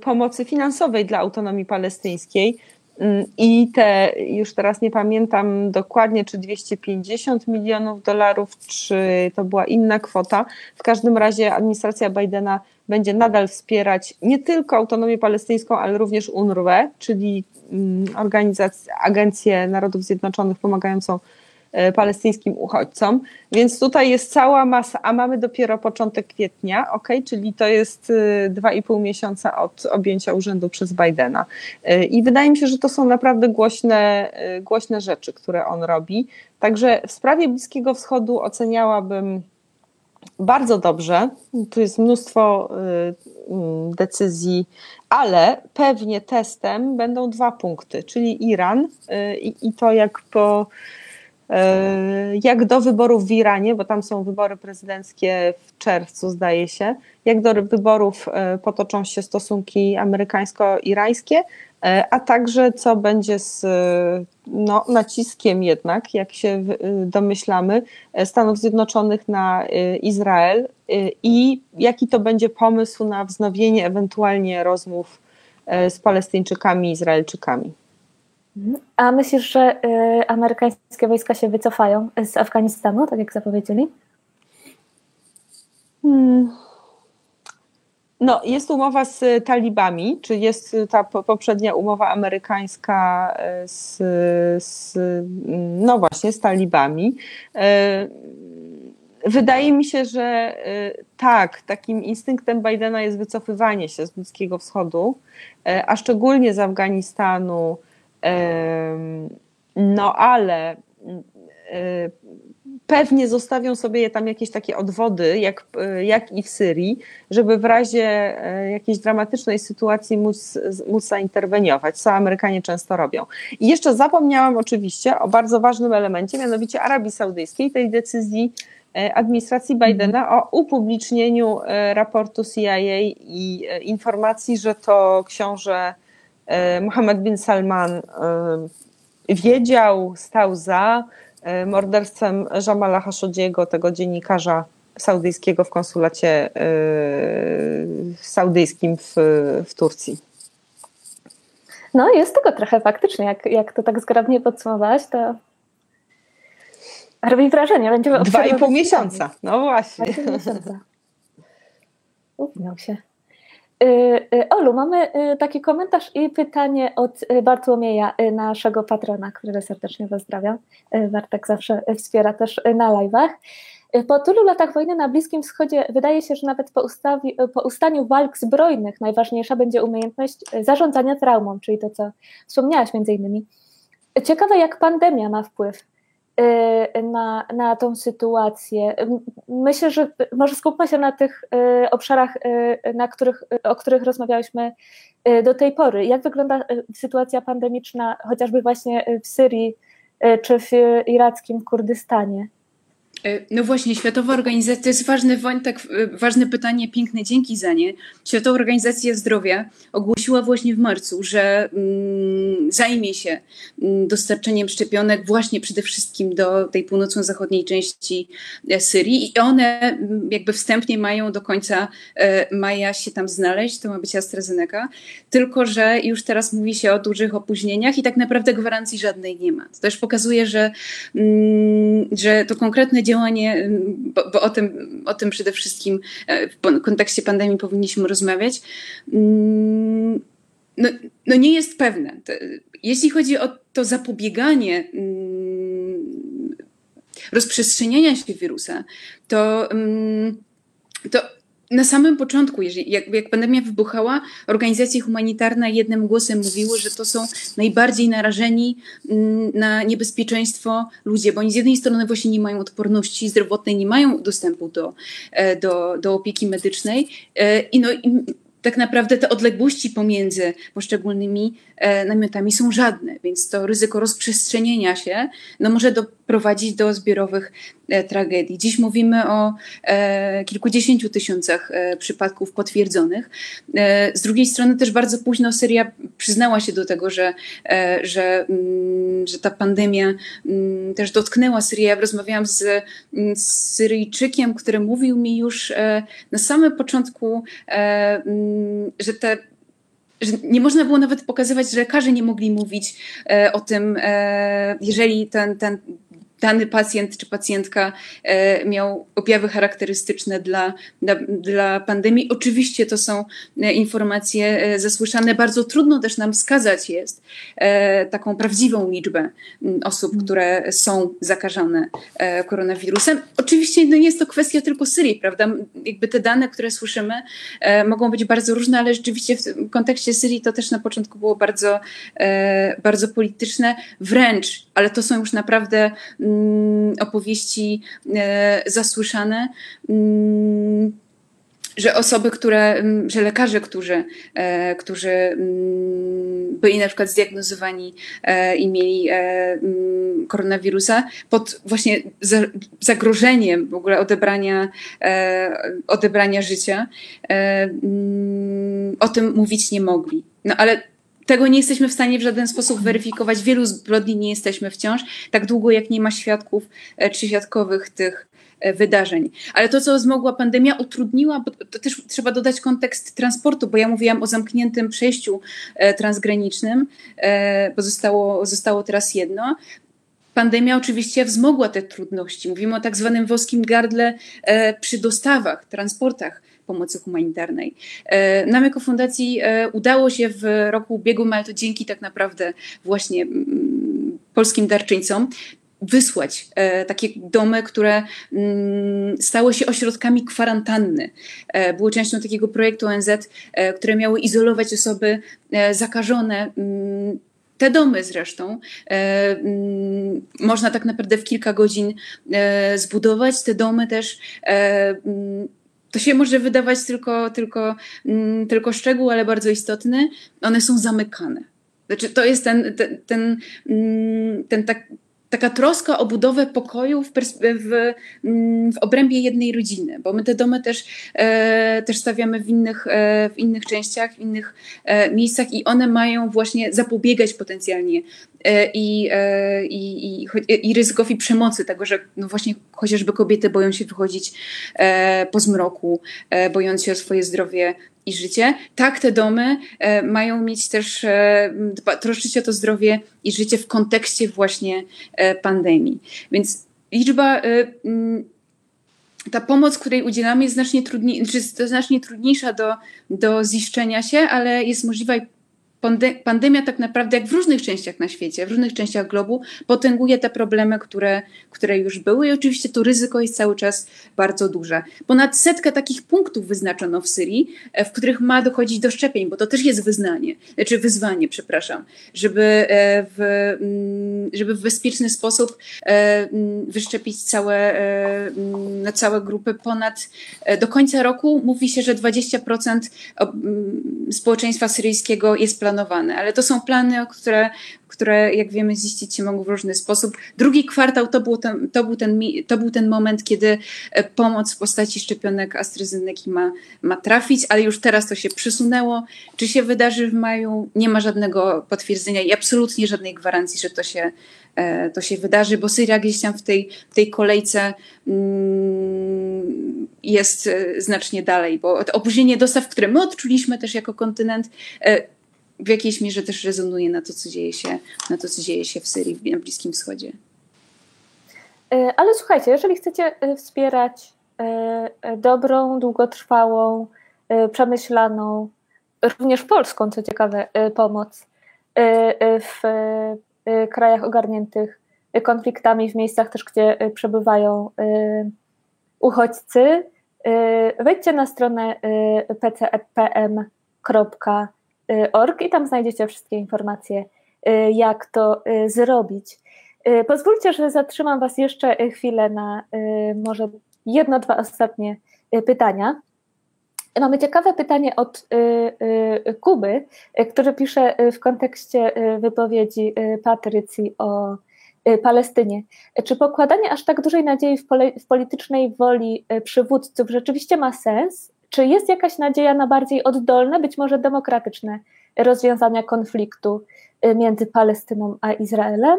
pomocy finansowej dla autonomii palestyńskiej. Mm, I te, już teraz nie pamiętam dokładnie, czy 250 milionów dolarów, czy to była inna kwota. W każdym razie administracja Bidena będzie nadal wspierać nie tylko autonomię palestyńską, ale również UNRWA, czyli mm, organizację, Agencję Narodów Zjednoczonych pomagającą palestyńskim uchodźcom. Więc tutaj jest cała masa, a mamy dopiero początek kwietnia, ok, czyli to jest dwa i pół miesiąca od objęcia urzędu przez Bidena. I wydaje mi się, że to są naprawdę głośne, głośne rzeczy, które on robi. Także w sprawie Bliskiego Wschodu oceniałabym bardzo dobrze. Tu jest mnóstwo y, mm, decyzji, ale pewnie testem będą dwa punkty, czyli Iran y, i to jak po y, jak do wyborów w Iranie, bo tam są wybory prezydenckie w czerwcu, zdaje się, jak do wyborów potoczą się stosunki amerykańsko-irańskie, a także co będzie z no, naciskiem jednak, jak się domyślamy, e, Stanów Zjednoczonych na e, Izrael i jaki to będzie pomysł na wznowienie ewentualnie rozmów z Palestyńczykami i Izraelczykami. A myślisz, że amerykańskie wojska się wycofają z Afganistanu, tak jak zapowiedzieli? Hmm. No, jest umowa z talibami, czy jest ta poprzednia umowa amerykańska e, z, z no właśnie, z talibami. E, wydaje mi się, że tak, takim instynktem Bidena jest wycofywanie się z Bliskiego Wschodu, a szczególnie z Afganistanu. No ale pewnie zostawią sobie tam jakieś takie odwody, jak, jak i w Syrii, żeby w razie e, jakiejś dramatycznej sytuacji móc, móc zainterweniować, co Amerykanie często robią. I jeszcze zapomniałam oczywiście o bardzo ważnym elemencie, mianowicie Arabii Saudyjskiej, tej decyzji e, administracji Bidena o upublicznieniu e, raportu CIA i informacji, że to książę Mohammed bin Salman wiedział, stał za, E, morderstwem Jamala Khashoggiego, tego dziennikarza saudyjskiego w konsulacie yy, saudyjskim w, w Turcji. No, jest tego trochę faktycznie. Jak, jak to tak zgrabnie podsumowałaś, to robi wrażenie. Będziemy Dwa i pół miesiąca, no właśnie. Dwa i pół miesiąca. Się. Y, y, Olu, mamy y, taki komentarz i pytanie od Bartłomieja, naszego patrona, którego serdecznie pozdrawiam. Bartek zawsze wspiera też na live'ach. Po tylu latach wojny na Bliskim Wschodzie wydaje się, że nawet po, ustawi, po ustaniu walk zbrojnych najważniejsza będzie umiejętność zarządzania traumą, czyli to, co wspomniałaś między innymi. Ciekawe, jak pandemia ma wpływ na, na tą sytuację. Myślę, że może skupmy się na tych y, obszarach, y, na których, o których rozmawiałyśmy do tej pory. Jak wygląda sytuacja pandemiczna chociażby właśnie w Syrii czy w irackim Kurdystanie? E, no właśnie, Światowa Organizacja, to jest ważny wątek, e, ważne pytanie, piękne dzięki za nie. Światowa Organizacja Zdrowia ogłosiła właśnie w marcu, że mm, zajmie się mm, dostarczeniem szczepionek właśnie przede wszystkim do tej północno-zachodniej części e, Syrii i one mm, jakby wstępnie mają do końca maja się tam znaleźć, to ma być AstraZeneca, tylko że już teraz mówi się o dużych opóźnieniach i tak naprawdę gwarancji żadnej nie ma. To też pokazuje, że, mm, że to konkretne działanie, bo, bo, o, tym, o tym przede wszystkim e, w kontekście pandemii powinniśmy rozmawiać, mm, no, no nie jest pewne. Jeśli chodzi o to zapobieganie mm, rozprzestrzeniania się wirusa, to, mm, to na samym początku, jeżeli, jak, jak pandemia wybuchała, organizacje humanitarne jednym głosem mówiły, że to są najbardziej narażeni mm, na niebezpieczeństwo ludzie, bo oni z jednej strony właśnie nie mają odporności zdrowotnej, nie mają dostępu do, e, do, do opieki medycznej e, i, no, i tak naprawdę te odległości pomiędzy poszczególnymi namiotami są żadne, więc to ryzyko rozprzestrzenienia się no, może doprowadzić do zbiorowych e, tragedii. Dziś mówimy o e, kilkudziesięciu tysiącach e, przypadków potwierdzonych. E, z drugiej strony też bardzo późno Syria przyznała się do tego, że, e, że, mm, że ta pandemia mm, też dotknęła Syrię. Ja rozmawiałam z, mm, z Syryjczykiem, który mówił mi już na samym początku, że te że nie można było nawet pokazywać, że lekarze nie mogli mówić e, o tym, e, jeżeli ten, ten dany pacjent czy pacjentka e, miał objawy charakterystyczne dla, dla, dla pandemii. Oczywiście to są e, informacje e, zasłyszane. Bardzo trudno też nam wskazać jest taką prawdziwą liczbę osób, które są zakażone koronawirusem. Oczywiście no nie jest to kwestia tylko Syrii, prawda? Jakby te dane, które słyszymy, mogą być bardzo różne, ale rzeczywiście w kontekście Syrii to też na początku było bardzo, bardzo polityczne, wręcz, ale to są już naprawdę Mm, opowieści e, zasłyszane mm, że osoby, które, mm, że lekarze, którzy, e, którzy byli na przykład zdiagnozowani e, i mieli koronawirusa pod właśnie zagrożeniem w ogóle odebrania, odebrania życia, o tym mówić nie mogli. No ale tego nie jesteśmy w stanie w żaden sposób weryfikować. Wielu zbrodni nie jesteśmy wciąż, tak długo jak nie ma świadków e, czy świadkowych tych e, wydarzeń. Ale to, co zmogła pandemia, utrudniła, bo to też trzeba dodać kontekst transportu, bo ja mówiłam o zamkniętym przejściu e, transgranicznym, bo zostało, zostało teraz jedno. Pandemia oczywiście wzmogła te trudności. Mówimy o tak zwanym woskim gardle przy dostawach, transportach pomocy humanitarnej. E, nam jako fundacji e, udało się w roku ubiegłym, ale to dzięki tak naprawdę właśnie mm, polskim darczyńcom, wysłać e, takie domy, które mm, stały się ośrodkami kwarantanny. E, były częścią takiego projektu ONZ, które miały izolować osoby zakażone. Mm, te domy zresztą można tak naprawdę w kilka godzin zbudować. Te domy też to się może wydawać tylko, tylko, mm, tylko szczegół, ale bardzo istotny, one są zamykane. Znaczy, to jest ten, ten, ten, mm, ten tak, taka troska o budowę pokoju w, w, mm, w obrębie jednej rodziny, bo my te domy też, e, też stawiamy w innych, e, w innych częściach, w innych e, miejscach i one mają właśnie zapobiegać potencjalnie e, i, e, i, i, i ryzykowi przemocy, tego, że no właśnie chociażby kobiety boją się wychodzić e, po zmroku, bojąc się o swoje zdrowie i życie. Tak, te domy e, mają mieć też, e, troszczyć o to zdrowie i życie w kontekście właśnie e, pandemii. Więc liczba, ta pomoc, której udzielamy jest znacznie, trudniej, znacznie trudniejsza do, do ziszczenia się, ale jest możliwa pandemia tak naprawdę, jak w różnych częściach na świecie, w różnych częściach globu, potęguje te problemy, które, które już były i oczywiście to ryzyko jest cały czas bardzo duże. Ponad setkę takich punktów wyznaczono w Syrii, e, w których ma dochodzić do szczepień, bo to też jest wyznanie, znaczy wyzwanie, przepraszam, żeby e, w, mm, żeby w bezpieczny sposób e, mm, wyszczepić całe, mm, na całe grupy. Ponad do końca roku mówi się, że 20% społeczeństwa syryjskiego jest planowane zaplanowane, ale to są plany, które, które jak wiemy ziścić się mogą w różny sposób. Drugi kwartał to był ten, to był ten, to był ten moment, kiedy e, pomoc w postaci szczepionek AstraZeneca ma, ma trafić, ale już teraz to się przesunęło. Czy się wydarzy w maju? Nie ma żadnego potwierdzenia i absolutnie żadnej gwarancji, że to się, e, to się wydarzy, bo Syria gdzieś tam w tej, w tej kolejce mm, jest e, znacznie dalej, bo opóźnienie dostaw, które my odczuliśmy też jako kontynent, w jakiejś mierze też rezonuje na to, co dzieje się, na to, co dzieje się w Syrii, na Bliskim Wschodzie. E, ale słuchajcie, jeżeli chcecie e, wspierać e, dobrą, długotrwałą, przemyślaną, również polską, co ciekawe, pomoc w krajach ogarniętych konfliktami, w miejscach też, gdzie przebywają uchodźcy, wejdźcie na stronę pcpm.com Y, org i tam znajdziecie wszystkie informacje, y, jak to y, zrobić. Pozwólcie, że zatrzymam Was jeszcze chwilę na może jedno, dwa ostatnie pytania. Mamy ciekawe pytanie od Kuby, który pisze w kontekście wypowiedzi Patrycji o Palestynie. Czy pokładanie aż tak dużej nadziei w politycznej woli przywódców rzeczywiście ma sens? Czy jest jakaś nadzieja na bardziej oddolne, być może demokratyczne rozwiązania konfliktu y, między Palestyną a Izraelem?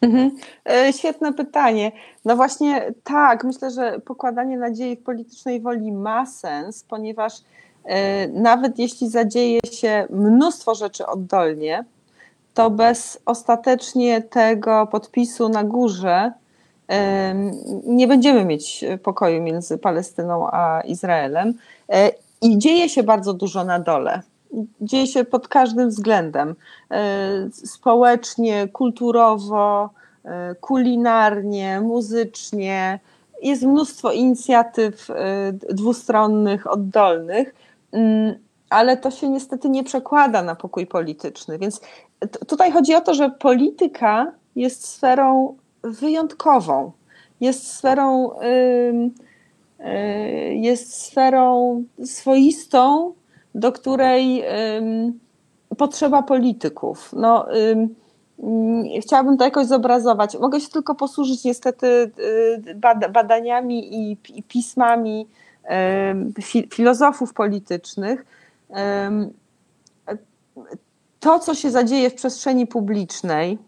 Mhm. E, świetne pytanie. No właśnie tak, myślę, że pokładanie nadziei w politycznej woli ma sens, ponieważ e, nawet jeśli zadzieje się mnóstwo rzeczy oddolnie, to bez ostatecznie tego podpisu na górze nie będziemy mieć pokoju między Palestyną a Izraelem. E, I dzieje się bardzo dużo na dole. Dzieje się pod każdym względem e, społecznie, kulturowo, e, kulinarnie, muzycznie. Jest mnóstwo inicjatyw dwustronnych, oddolnych, mm, ale to się niestety nie przekłada na pokój polityczny. Więc tutaj chodzi o to, że polityka jest sferą wyjątkową. Jest sferą, y, jest sferą swoistą, do której potrzeba polityków. No, chciałabym to jakoś zobrazować. Mogę się tylko posłużyć niestety y, badaniami i pismami filozofów politycznych. To, co się zadzieje w przestrzeni publicznej,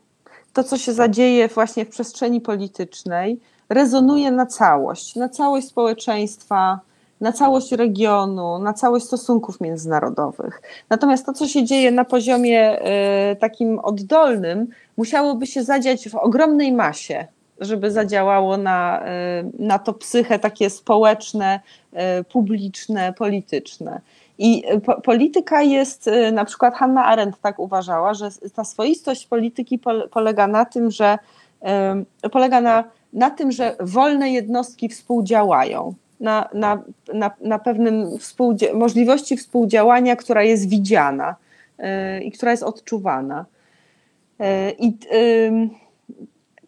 to, co się zadzieje właśnie w przestrzeni politycznej, rezonuje na całość, na całość społeczeństwa, na całość regionu, na całość stosunków międzynarodowych. Natomiast to, co się dzieje na poziomie y, takim oddolnym, musiałoby się zadziać w ogromnej masie, żeby zadziałało na, y, na to psychę takie społeczne, y, publiczne, polityczne. I e, po, polityka jest, e, na przykład Hanna Arendt tak uważała, że ta swoistość polityki polega na tym, że polega na, na tym, że wolne jednostki współdziałają. Na, na, na, na pewnym współdzia możliwości współdziałania, która jest widziana yy, i która jest odczuwana.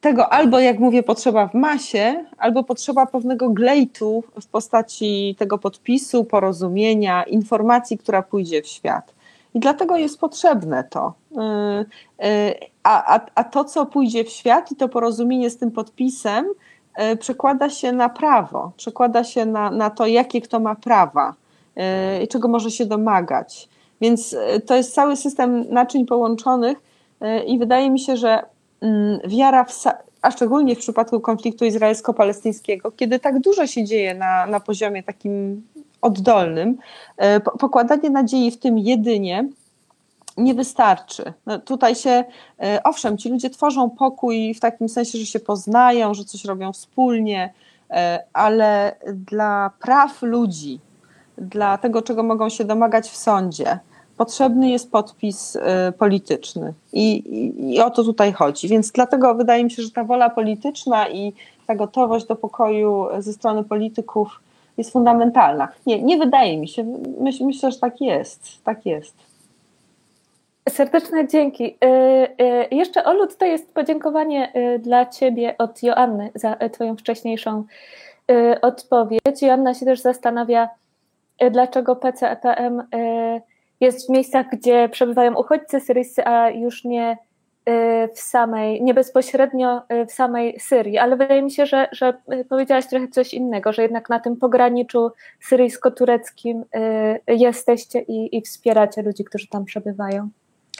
Tego albo, jak mówię, potrzeba w masie, albo potrzeba pewnego glejtu w postaci tego podpisu, porozumienia, informacji, która pójdzie w świat. I dlatego jest potrzebne to. Y, y, a, a, a to, co pójdzie w świat i to porozumienie z tym podpisem, y, przekłada się na prawo, przekłada się na, na to, jakie kto ma prawa i czego może się domagać. Więc to jest cały system naczyń połączonych i wydaje mi się, że wiara, w, a szczególnie w przypadku konfliktu izraelsko-palestyńskiego, kiedy tak dużo się dzieje na, na poziomie takim oddolnym, e, pokładanie nadziei w tym jedynie nie wystarczy. No tutaj się, e, owszem, ci ludzie tworzą pokój w takim sensie, że się poznają, że coś robią wspólnie, e, ale dla praw ludzi, dla tego, czego mogą się domagać w sądzie, potrzebny jest podpis y, polityczny. I, i, I, o to tutaj chodzi. Więc dlatego wydaje mi się, że ta wola polityczna i ta gotowość do pokoju ze strony polityków jest fundamentalna. Nie, nie wydaje mi się. Myśl, myślę, że tak jest. Tak jest. Serdeczne dzięki. Y, y, jeszcze Olu, tutaj jest podziękowanie dla Ciebie od Joanny za Twoją wcześniejszą odpowiedź. Joanna się też zastanawia, dlaczego PCEPM jest w miejscach, gdzie przebywają uchodźcy syryjscy, a już nie y, w samej, nie bezpośrednio y, w samej Syrii, ale wydaje mi się, że, że powiedziałaś trochę coś innego, że jednak na tym pograniczu syryjsko-tureckim y, jesteście i, i wspieracie ludzi, którzy tam przebywają.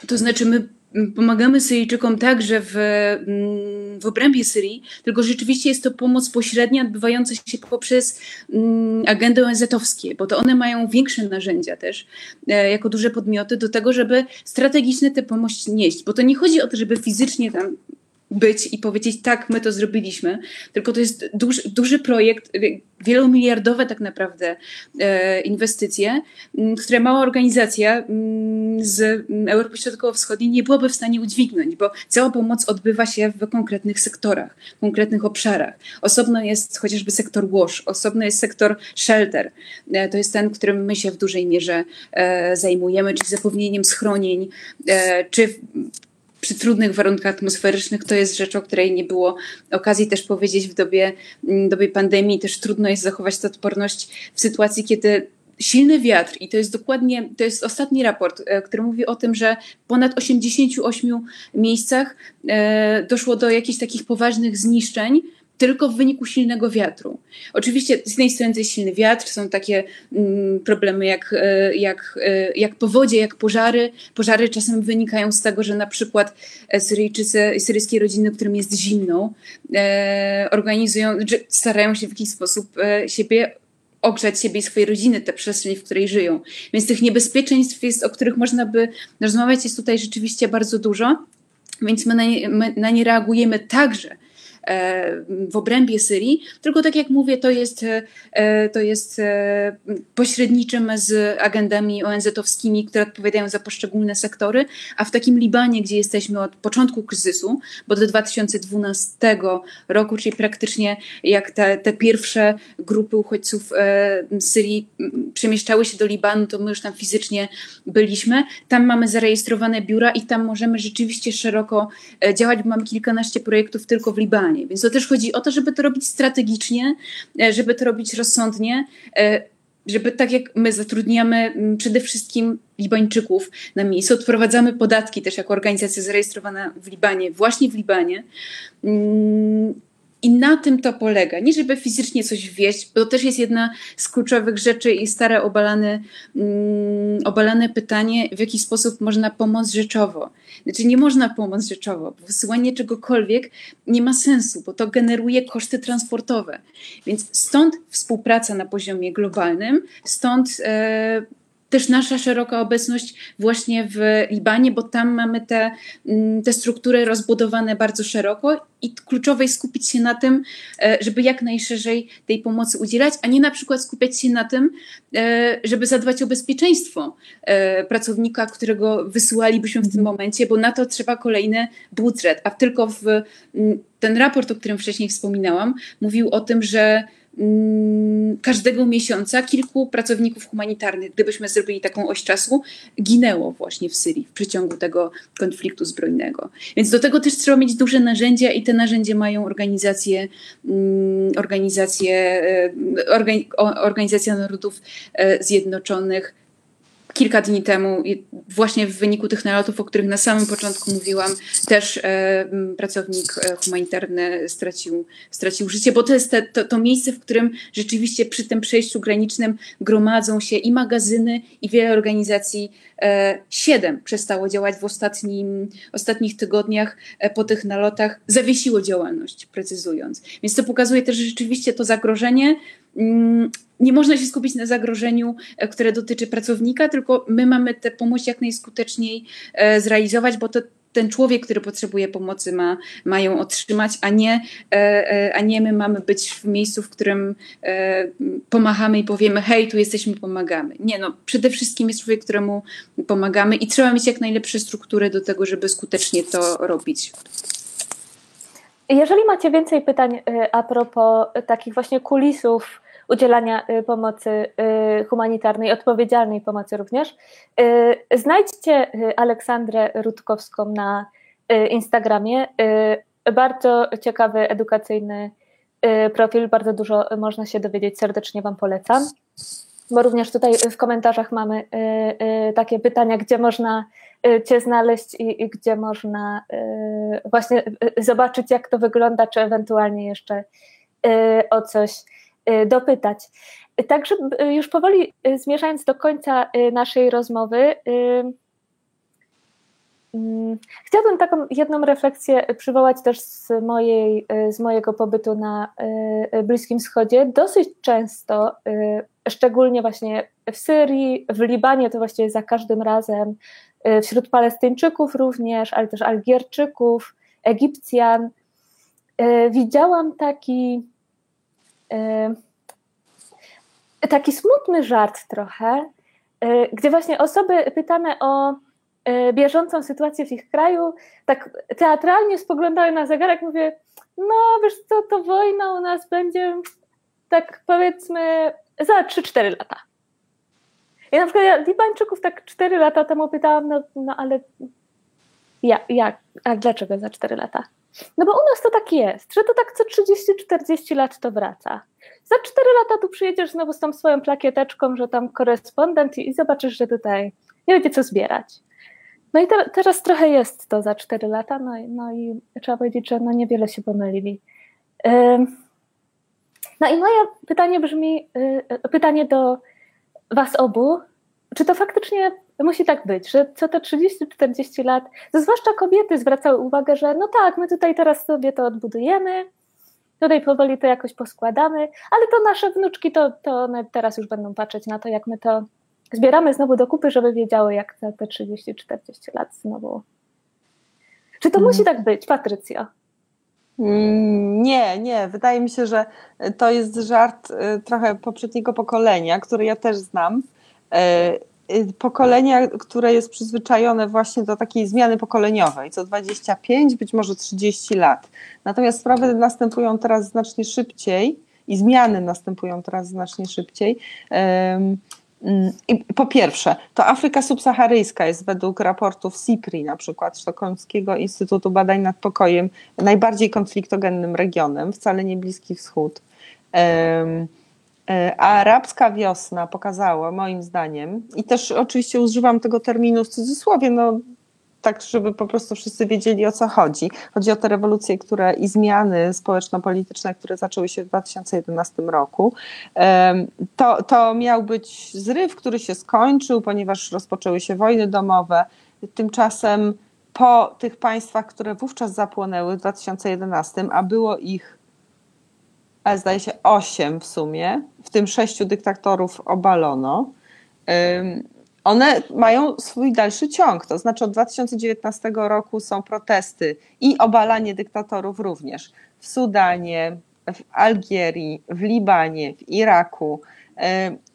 To znaczy, my pomagamy Syryjczykom także w, mm, w obrębie Syrii, tylko rzeczywiście jest to pomoc pośrednia odbywająca się poprzez mm, agendę ONZ-owskie, bo to one mają większe narzędzia też, e, jako duże podmioty do tego, żeby strategicznie tę pomoc nieść, bo to nie chodzi o to, żeby fizycznie tam być i powiedzieć, tak, my to zrobiliśmy, tylko to jest duży, duży projekt, wielomiliardowe tak naprawdę e, inwestycje, które mała organizacja z Europy Środkowo-Wschodniej nie byłaby w stanie udźwignąć, bo cała pomoc odbywa się w konkretnych sektorach, w konkretnych obszarach. Osobno jest chociażby sektor WASH, osobno jest sektor shelter. E, to jest ten, którym my się w dużej mierze e, zajmujemy, czyli zapewnieniem schronień, czy przy trudnych warunkach atmosferycznych to jest rzecz, o której nie było okazji też powiedzieć w dobie, mm, dobie pandemii. Też trudno jest zachować tę odporność w sytuacji, kiedy silny wiatr i to jest dokładnie, to jest ostatni raport, e, który mówi o tym, że w ponad 88 miejscach e, doszło do jakichś takich poważnych zniszczeń tylko w wyniku silnego wiatru. Oczywiście z jednej strony jest silny wiatr, są takie mm, problemy jak, e, jak, e, jak powodzie, jak pożary. Pożary czasem wynikają z tego, że na przykład Syryjczycy, syryjskie rodziny, którym jest zimno, e, organizują, starają się w jakiś sposób e, siebie ogrzać siebie i swojej rodziny, tę przestrzeń, w której żyją. Więc tych niebezpieczeństw, jest, o których można by rozmawiać, jest tutaj rzeczywiście bardzo dużo. Więc my na nie, my na nie reagujemy także w obrębie Syrii, tylko tak jak mówię, to jest, e, to jest e, pośredniczym z agendami ONZ-owskimi, które odpowiadają za poszczególne sektory, a w takim Libanie, gdzie jesteśmy od początku kryzysu, bo do 2012 roku, czyli praktycznie jak te, te pierwsze grupy uchodźców z Syrii przemieszczały się do Libanu, to my już tam fizycznie byliśmy. Tam mamy zarejestrowane biura i tam możemy rzeczywiście szeroko działać, bo mamy kilkanaście projektów tylko w Libanie. Więc to też chodzi o to, żeby to robić strategicznie, e, żeby to robić rozsądnie, e, żeby tak jak my zatrudniamy mm, przede wszystkim Libańczyków na miejscu, odprowadzamy podatki też jako organizacja zarejestrowana w Libanie, właśnie w Libanie, mm, i na tym to polega. Nie żeby fizycznie coś wieść, bo to też jest jedna z kluczowych rzeczy i stare obalane, mm, obalane pytanie, w jaki sposób można pomóc rzeczowo. Znaczy nie można pomóc rzeczowo, wysyłanie czegokolwiek nie ma sensu, bo to generuje koszty transportowe. Więc stąd współpraca na poziomie globalnym, stąd e, też nasza szeroka obecność właśnie w Libanie, bo tam mamy te, mm, te struktury rozbudowane bardzo szeroko i kluczowe jest skupić się na tym, e, żeby jak najszerzej tej pomocy udzielać, a nie na przykład skupiać się na tym, e, żeby zadbać o bezpieczeństwo e, pracownika, którego wysyłalibyśmy w tym momencie, bo na to trzeba kolejny budżet, a tylko w mm, ten raport, o którym wcześniej wspominałam, mówił o tym, że każdego miesiąca kilku pracowników humanitarnych, gdybyśmy zrobili taką oś czasu, ginęło właśnie w Syrii w przeciągu tego konfliktu zbrojnego. Więc do tego też trzeba mieć duże narzędzia i te narzędzia mają organizacje, mm, organizacje, e, Organizacja Narodów e, Zjednoczonych, kilka dni temu, właśnie w wyniku tych nalotów, o których na samym początku mówiłam, też e, pracownik e, humanitarny stracił, stracił życie, bo to jest te, to, to, miejsce, w którym rzeczywiście przy tym przejściu granicznym gromadzą się i magazyny, i wiele organizacji. E, siedem przestało działać w ostatnim, ostatnich tygodniach e, po tych nalotach, zawiesiło działalność, precyzując. Więc to pokazuje też, że rzeczywiście to zagrożenie mm, nie można się skupić na zagrożeniu, e, które dotyczy pracownika, tylko my mamy tę pomoc jak najskuteczniej e, zrealizować, bo to ten człowiek, który potrzebuje pomocy, ma, ma ją otrzymać, a nie, e, a nie my mamy być w miejscu, w którym pomachamy i powiemy: hej, tu jesteśmy, pomagamy. Nie, no, przede wszystkim jest człowiek, któremu pomagamy i trzeba mieć jak najlepsze struktury do tego, żeby skutecznie to robić. Jeżeli macie więcej pytań a propos takich właśnie kulisów, udzielania y, pomocy y, humanitarnej, odpowiedzialnej pomocy również. Y, znajdźcie Aleksandrę Rutkowską na Instagramie. Bardzo ciekawy, edukacyjny profil, bardzo dużo można się dowiedzieć, serdecznie Wam polecam. Bo również tutaj w komentarzach mamy takie pytania, gdzie można Cię znaleźć i, i gdzie można właśnie zobaczyć, jak to wygląda, czy ewentualnie jeszcze o coś dopytać. Także y, już powoli y, zmierzając do końca naszej rozmowy, mm, chciałabym taką jedną refleksję przywołać też z, mojej, z mojego pobytu na Bliskim Wschodzie. Dosyć często, szczególnie właśnie w Syrii, w Libanie, to właściwie za każdym razem, wśród Palestyńczyków również, ale też Algierczyków, Egipcjan, widziałam taki Y, taki smutny żart trochę, y, gdzie właśnie osoby pytane o y, bieżącą sytuację w ich kraju, tak teatralnie spoglądały na zegarek, mówię, no wiesz co, to wojna u nas będzie tak powiedzmy za 3-4 lata. I na przykład ja Libańczyków tak 4 lata temu pytałam, no, no ale jak, jak, a dlaczego za 4 lata? No bo u nas to tak jest, że to tak co 30-40 lat to wraca. Za 4 lata tu przyjedziesz znowu z tą swoją plakieteczką, że tam korespondent i, zobaczysz, że tutaj nie będzie co zbierać. No i te, teraz trochę jest to za 4 lata, no, no i trzeba powiedzieć, że no niewiele się pomylili. No i moje pytanie brzmi, y, pytanie do Was obu, czy to faktycznie musi tak być, że co te 30-40 lat, to zwłaszcza kobiety zwracały uwagę, że no tak, my tutaj teraz sobie to odbudujemy, Tutaj powoli to jakoś poskładamy, ale to nasze wnuczki, to, to one teraz już będą patrzeć na to, jak my to zbieramy znowu do kupy, żeby wiedziały, jak te, te 30-40 lat znowu. Czy to hmm. musi tak być, Patrycja? Mm, nie, nie. Wydaje mi się, że to jest żart y, trochę poprzedniego pokolenia, który ja też znam. Y, pokolenia, które jest przyzwyczajone właśnie do takiej zmiany pokoleniowej, co 25, być może 30 lat. Natomiast sprawy następują teraz znacznie szybciej i zmiany następują teraz znacznie szybciej. Mm, po pierwsze, to Afryka subsaharyjska jest według raportów SIPRI, na przykład Sztokholmskiego Instytutu Badań nad Pokojem, najbardziej konfliktogennym regionem, wcale nie Bliski Wschód. A arabska wiosna pokazała, moim zdaniem, i też oczywiście używam tego terminu w cudzysłowie, no tak, żeby po prostu wszyscy wiedzieli o co chodzi. Chodzi o te rewolucje które, i zmiany społeczno-polityczne, które zaczęły się w 2011 roku. To, to miał być zryw, który się skończył, ponieważ rozpoczęły się wojny domowe. Tymczasem po tych państwach, które wówczas zapłonęły w 2011, a było ich ale zdaje się osiem w sumie, w tym sześciu dyktatorów obalono one mają swój dalszy ciąg. To znaczy od 2019 roku są protesty i obalanie dyktatorów również w Sudanie, w Algierii, w Libanie, w Iraku.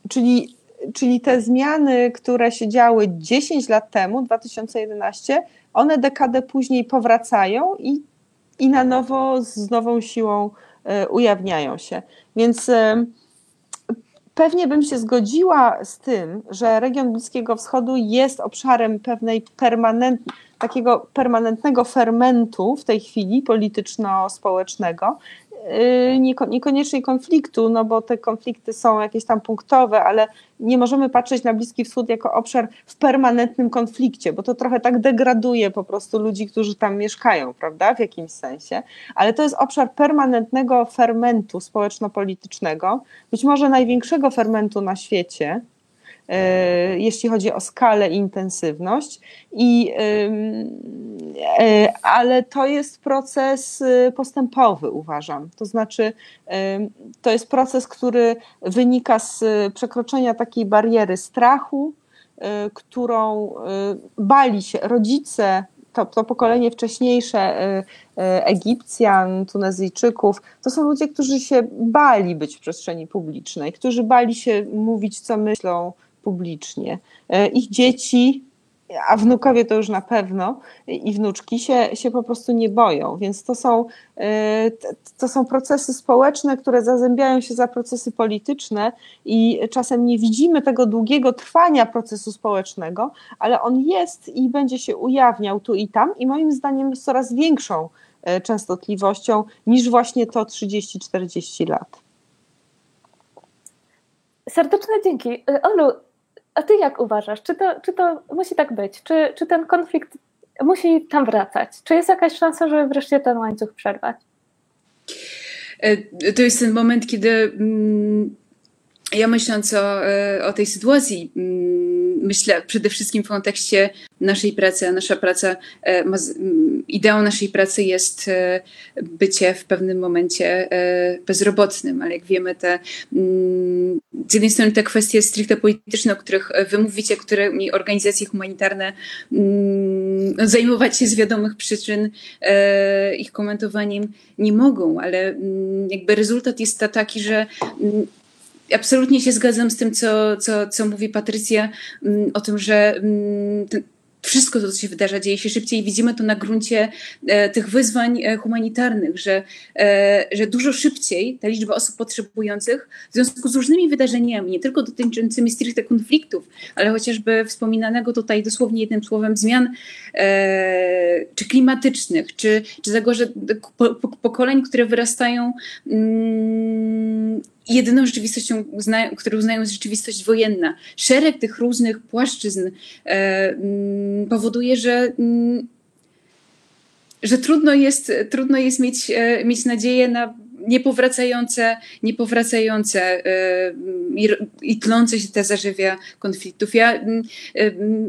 Czyli, czyli te zmiany, które się działy 10 lat temu, 2011, one dekadę później powracają i, i na nowo z nową siłą ujawniają się. Więc e, pewnie bym się zgodziła z tym, że region Bliskiego Wschodu jest obszarem pewnej permanent, takiego permanentnego fermentu w tej chwili polityczno-społecznego, Yy, niekoniecznie konfliktu, no bo te konflikty są jakieś tam punktowe, ale nie możemy patrzeć na Bliski Wschód jako obszar w permanentnym konflikcie, bo to trochę tak degraduje po prostu ludzi, którzy tam mieszkają, prawda, w jakimś sensie. Ale to jest obszar permanentnego fermentu społeczno-politycznego, być może największego fermentu na świecie, jeśli chodzi o skalę i intensywność. I, e, ale to jest proces y, postępowy, uważam. To znaczy, to jest proces, który wynika z przekroczenia takiej bariery strachu, y, którą y, bali się rodzice, to, to pokolenie wcześniejsze Egipcjan, Tunezyjczyków, to są ludzie, którzy się bali być w przestrzeni publicznej, którzy bali się mówić, co myślą, publicznie. E, ich dzieci, a wnukowie to już na pewno, i wnuczki się, się po prostu nie boją. Więc to są, e, to są procesy społeczne, które zazębiają się za procesy polityczne i czasem nie widzimy tego długiego trwania procesu społecznego, ale on jest i będzie się ujawniał tu i tam i moim zdaniem z coraz większą e, częstotliwością niż właśnie to 30-40 lat. Serdeczne dzięki. Olu, a ty jak uważasz? Czy to, czy to musi tak być? Czy, czy ten konflikt musi tam wracać? Czy jest jakaś szansa, żeby wreszcie ten łańcuch przerwać? E, to jest ten moment, kiedy mm, ja myśląc o, e, o tej sytuacji, mm, myślę przede wszystkim w kontekście naszej pracy, a nasza praca, e, ideą naszej pracy jest e, bycie w pewnym momencie bezrobotnym, ale jak wiemy, te, mm, z jednej strony te kwestie stricte polityczne, o których wy mówicie, którymi organizacje humanitarne mm, no, zajmować się z wiadomych przyczyn ich komentowaniem nie mogą, ale jakby rezultat jest taki, że absolutnie się zgadzam z tym, co, co, co mówi Patrycja mm, o tym, że mm, wszystko co się wydarza, dzieje się szybciej. Widzimy to na gruncie e, tych wyzwań e, humanitarnych, że, e, że dużo szybciej ta liczba osób potrzebujących w związku z różnymi wydarzeniami, nie tylko dotyczącymi stricte konfliktów, ale chociażby wspominanego tutaj dosłownie jednym słowem zmian e, czy klimatycznych, czy, czy po, po, pokoleń, które wyrastają mm, jedyną rzeczywistością, którą uznają jest rzeczywistość wojenna. Szereg tych różnych płaszczyzn e, mm, powoduje, że, mm, że trudno jest, trudno jest mieć, e, mieć nadzieję na niepowracające, niepowracające i, i tlące się te zażywia konfliktów. Ja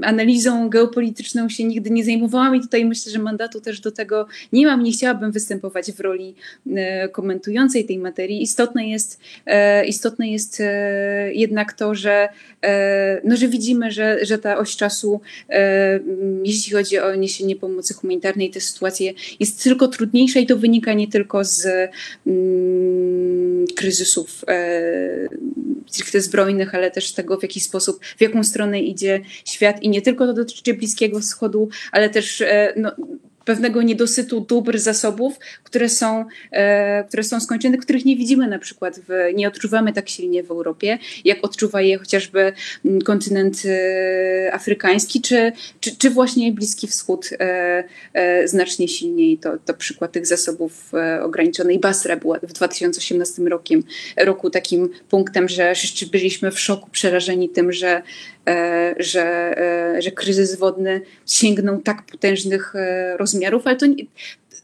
analizą geopolityczną się nigdy nie zajmowałam i tutaj myślę, że mandatu też do tego nie mam. Nie chciałabym występować w roli komentującej tej materii. Istotne jest, istotne jest jednak to, że, no, że widzimy, że, że ta oś czasu, jeśli chodzi o niesienie pomocy humanitarnej, te sytuacje jest tylko trudniejsza i to wynika nie tylko z mm, kryzysów e, stricte zbrojnych, ale też tego, w jaki sposób, w jaką stronę idzie świat i nie tylko to dotyczy Bliskiego Wschodu, ale też e, no, pewnego niedosytu dóbr, zasobów, które są, e, które są skończone, których nie widzimy na przykład, w, nie odczuwamy tak silnie w Europie, jak odczuwa je chociażby mm, kontynent e, afrykański, czy, czy, czy właśnie Bliski Wschód e, e znacznie silniej. To, to przykład tych zasobów e, ograniczonej. Basra była w 2018 rokiem, roku takim punktem, że byliśmy w szoku, przerażeni tym, że że, e, że kryzys wodny sięgnął tak potężnych e, rozmiarów, ale to,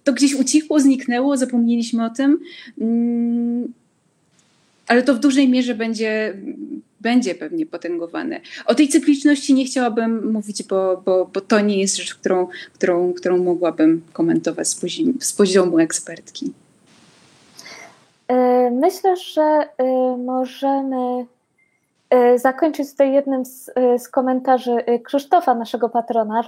to gdzieś ucichło, zniknęło, zapomnieliśmy o tym. Mm, ale to w dużej mierze będzie, będzie pewnie potęgowane. O tej cykliczności nie chciałabym mówić, bo, bo, bo to nie jest rzecz, którą, którą, którą mogłabym komentować z z poziomu ekspertki. Myślę, że możemy E, zakończyć tutaj jednym z, e, z, komentarzy e, Krzysztofa, naszego patrona,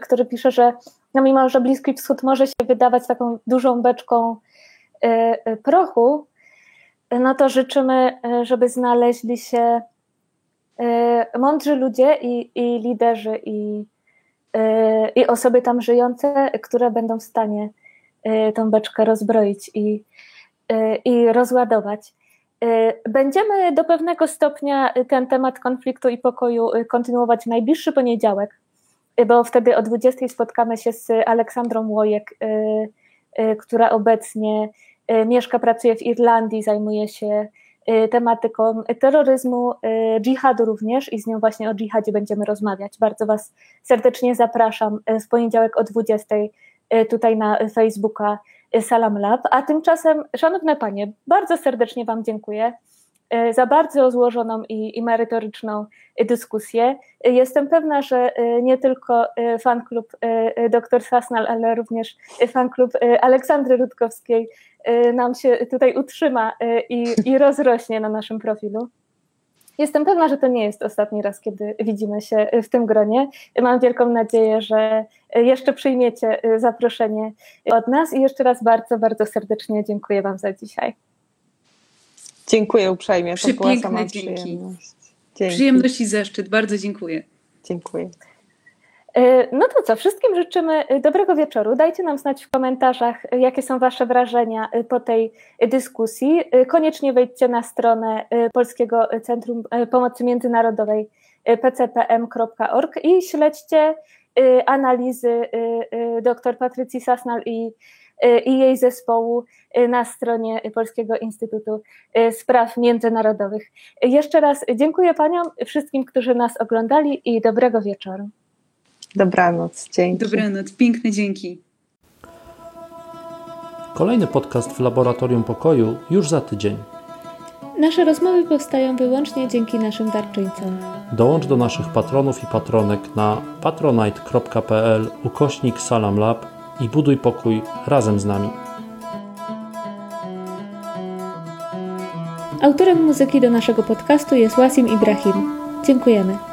który pisze, że no mimo, że Bliski Wschód może się wydawać taką dużą beczką prochu, no to życzymy, żeby znaleźli się mądrzy ludzie i, i liderzy i, i osoby tam żyjące, które będą w stanie tą beczkę rozbroić i, i rozładować. Y, będziemy do pewnego stopnia ten temat konfliktu i pokoju y, kontynuować w najbliższy poniedziałek, bo wtedy o 20 spotkamy się z Aleksandrą Łojek, która obecnie mieszka, pracuje w Irlandii, zajmuje się tematyką terroryzmu, dżihadu również i z nią właśnie o dżihadzie będziemy rozmawiać. Bardzo Was serdecznie zapraszam w poniedziałek o 20 tutaj na Facebooka Salam Lab. A tymczasem, szanowne panie, bardzo serdecznie Wam dziękuję e, za bardzo złożoną i, i merytoryczną dyskusję. Jestem pewna, że e, nie tylko e, fanklub dr Sasnal, ale również fanklub Aleksandry Rutkowskiej nam się tutaj utrzyma i, i rozrośnie na naszym profilu. Jestem pewna, że to nie jest ostatni raz, kiedy widzimy się w tym gronie. Mam wielką nadzieję, że jeszcze przyjmiecie zaproszenie od nas i jeszcze raz bardzo, bardzo serdecznie dziękuję Wam za dzisiaj. Dziękuję uprzejmie. To Przepiękne dzięki. Przyjemność. dzięki. Przyjemność i zaszczyt. Bardzo dziękuję. Dziękuję. E, no to co, wszystkim życzymy e, dobrego wieczoru. Dajcie nam znać w komentarzach, e, jakie są Wasze wrażenia po tej dyskusji. Koniecznie wejdźcie na stronę Polskiego Centrum Pomocy Międzynarodowej pcpm.org i śledźcie analizy dr Patrycji Sasnal i, i jej zespołu na stronie Polskiego Instytutu Spraw Międzynarodowych. Jeszcze raz dziękuję Paniom, wszystkim, którzy nas oglądali i dobrego wieczoru. Dobranoc, dzięki. Dobranoc, piękne dzięki. Kolejny podcast w Laboratorium Pokoju już za tydzień. Nasze rozmowy powstają wyłącznie dzięki naszym darczyńcom. Dołącz do naszych patronów i patronek na patronite.pl ukośnik salamlab i buduj pokój razem z nami. Autorem muzyki do naszego podcastu jest Wasim Ibrahim. Dziękujemy.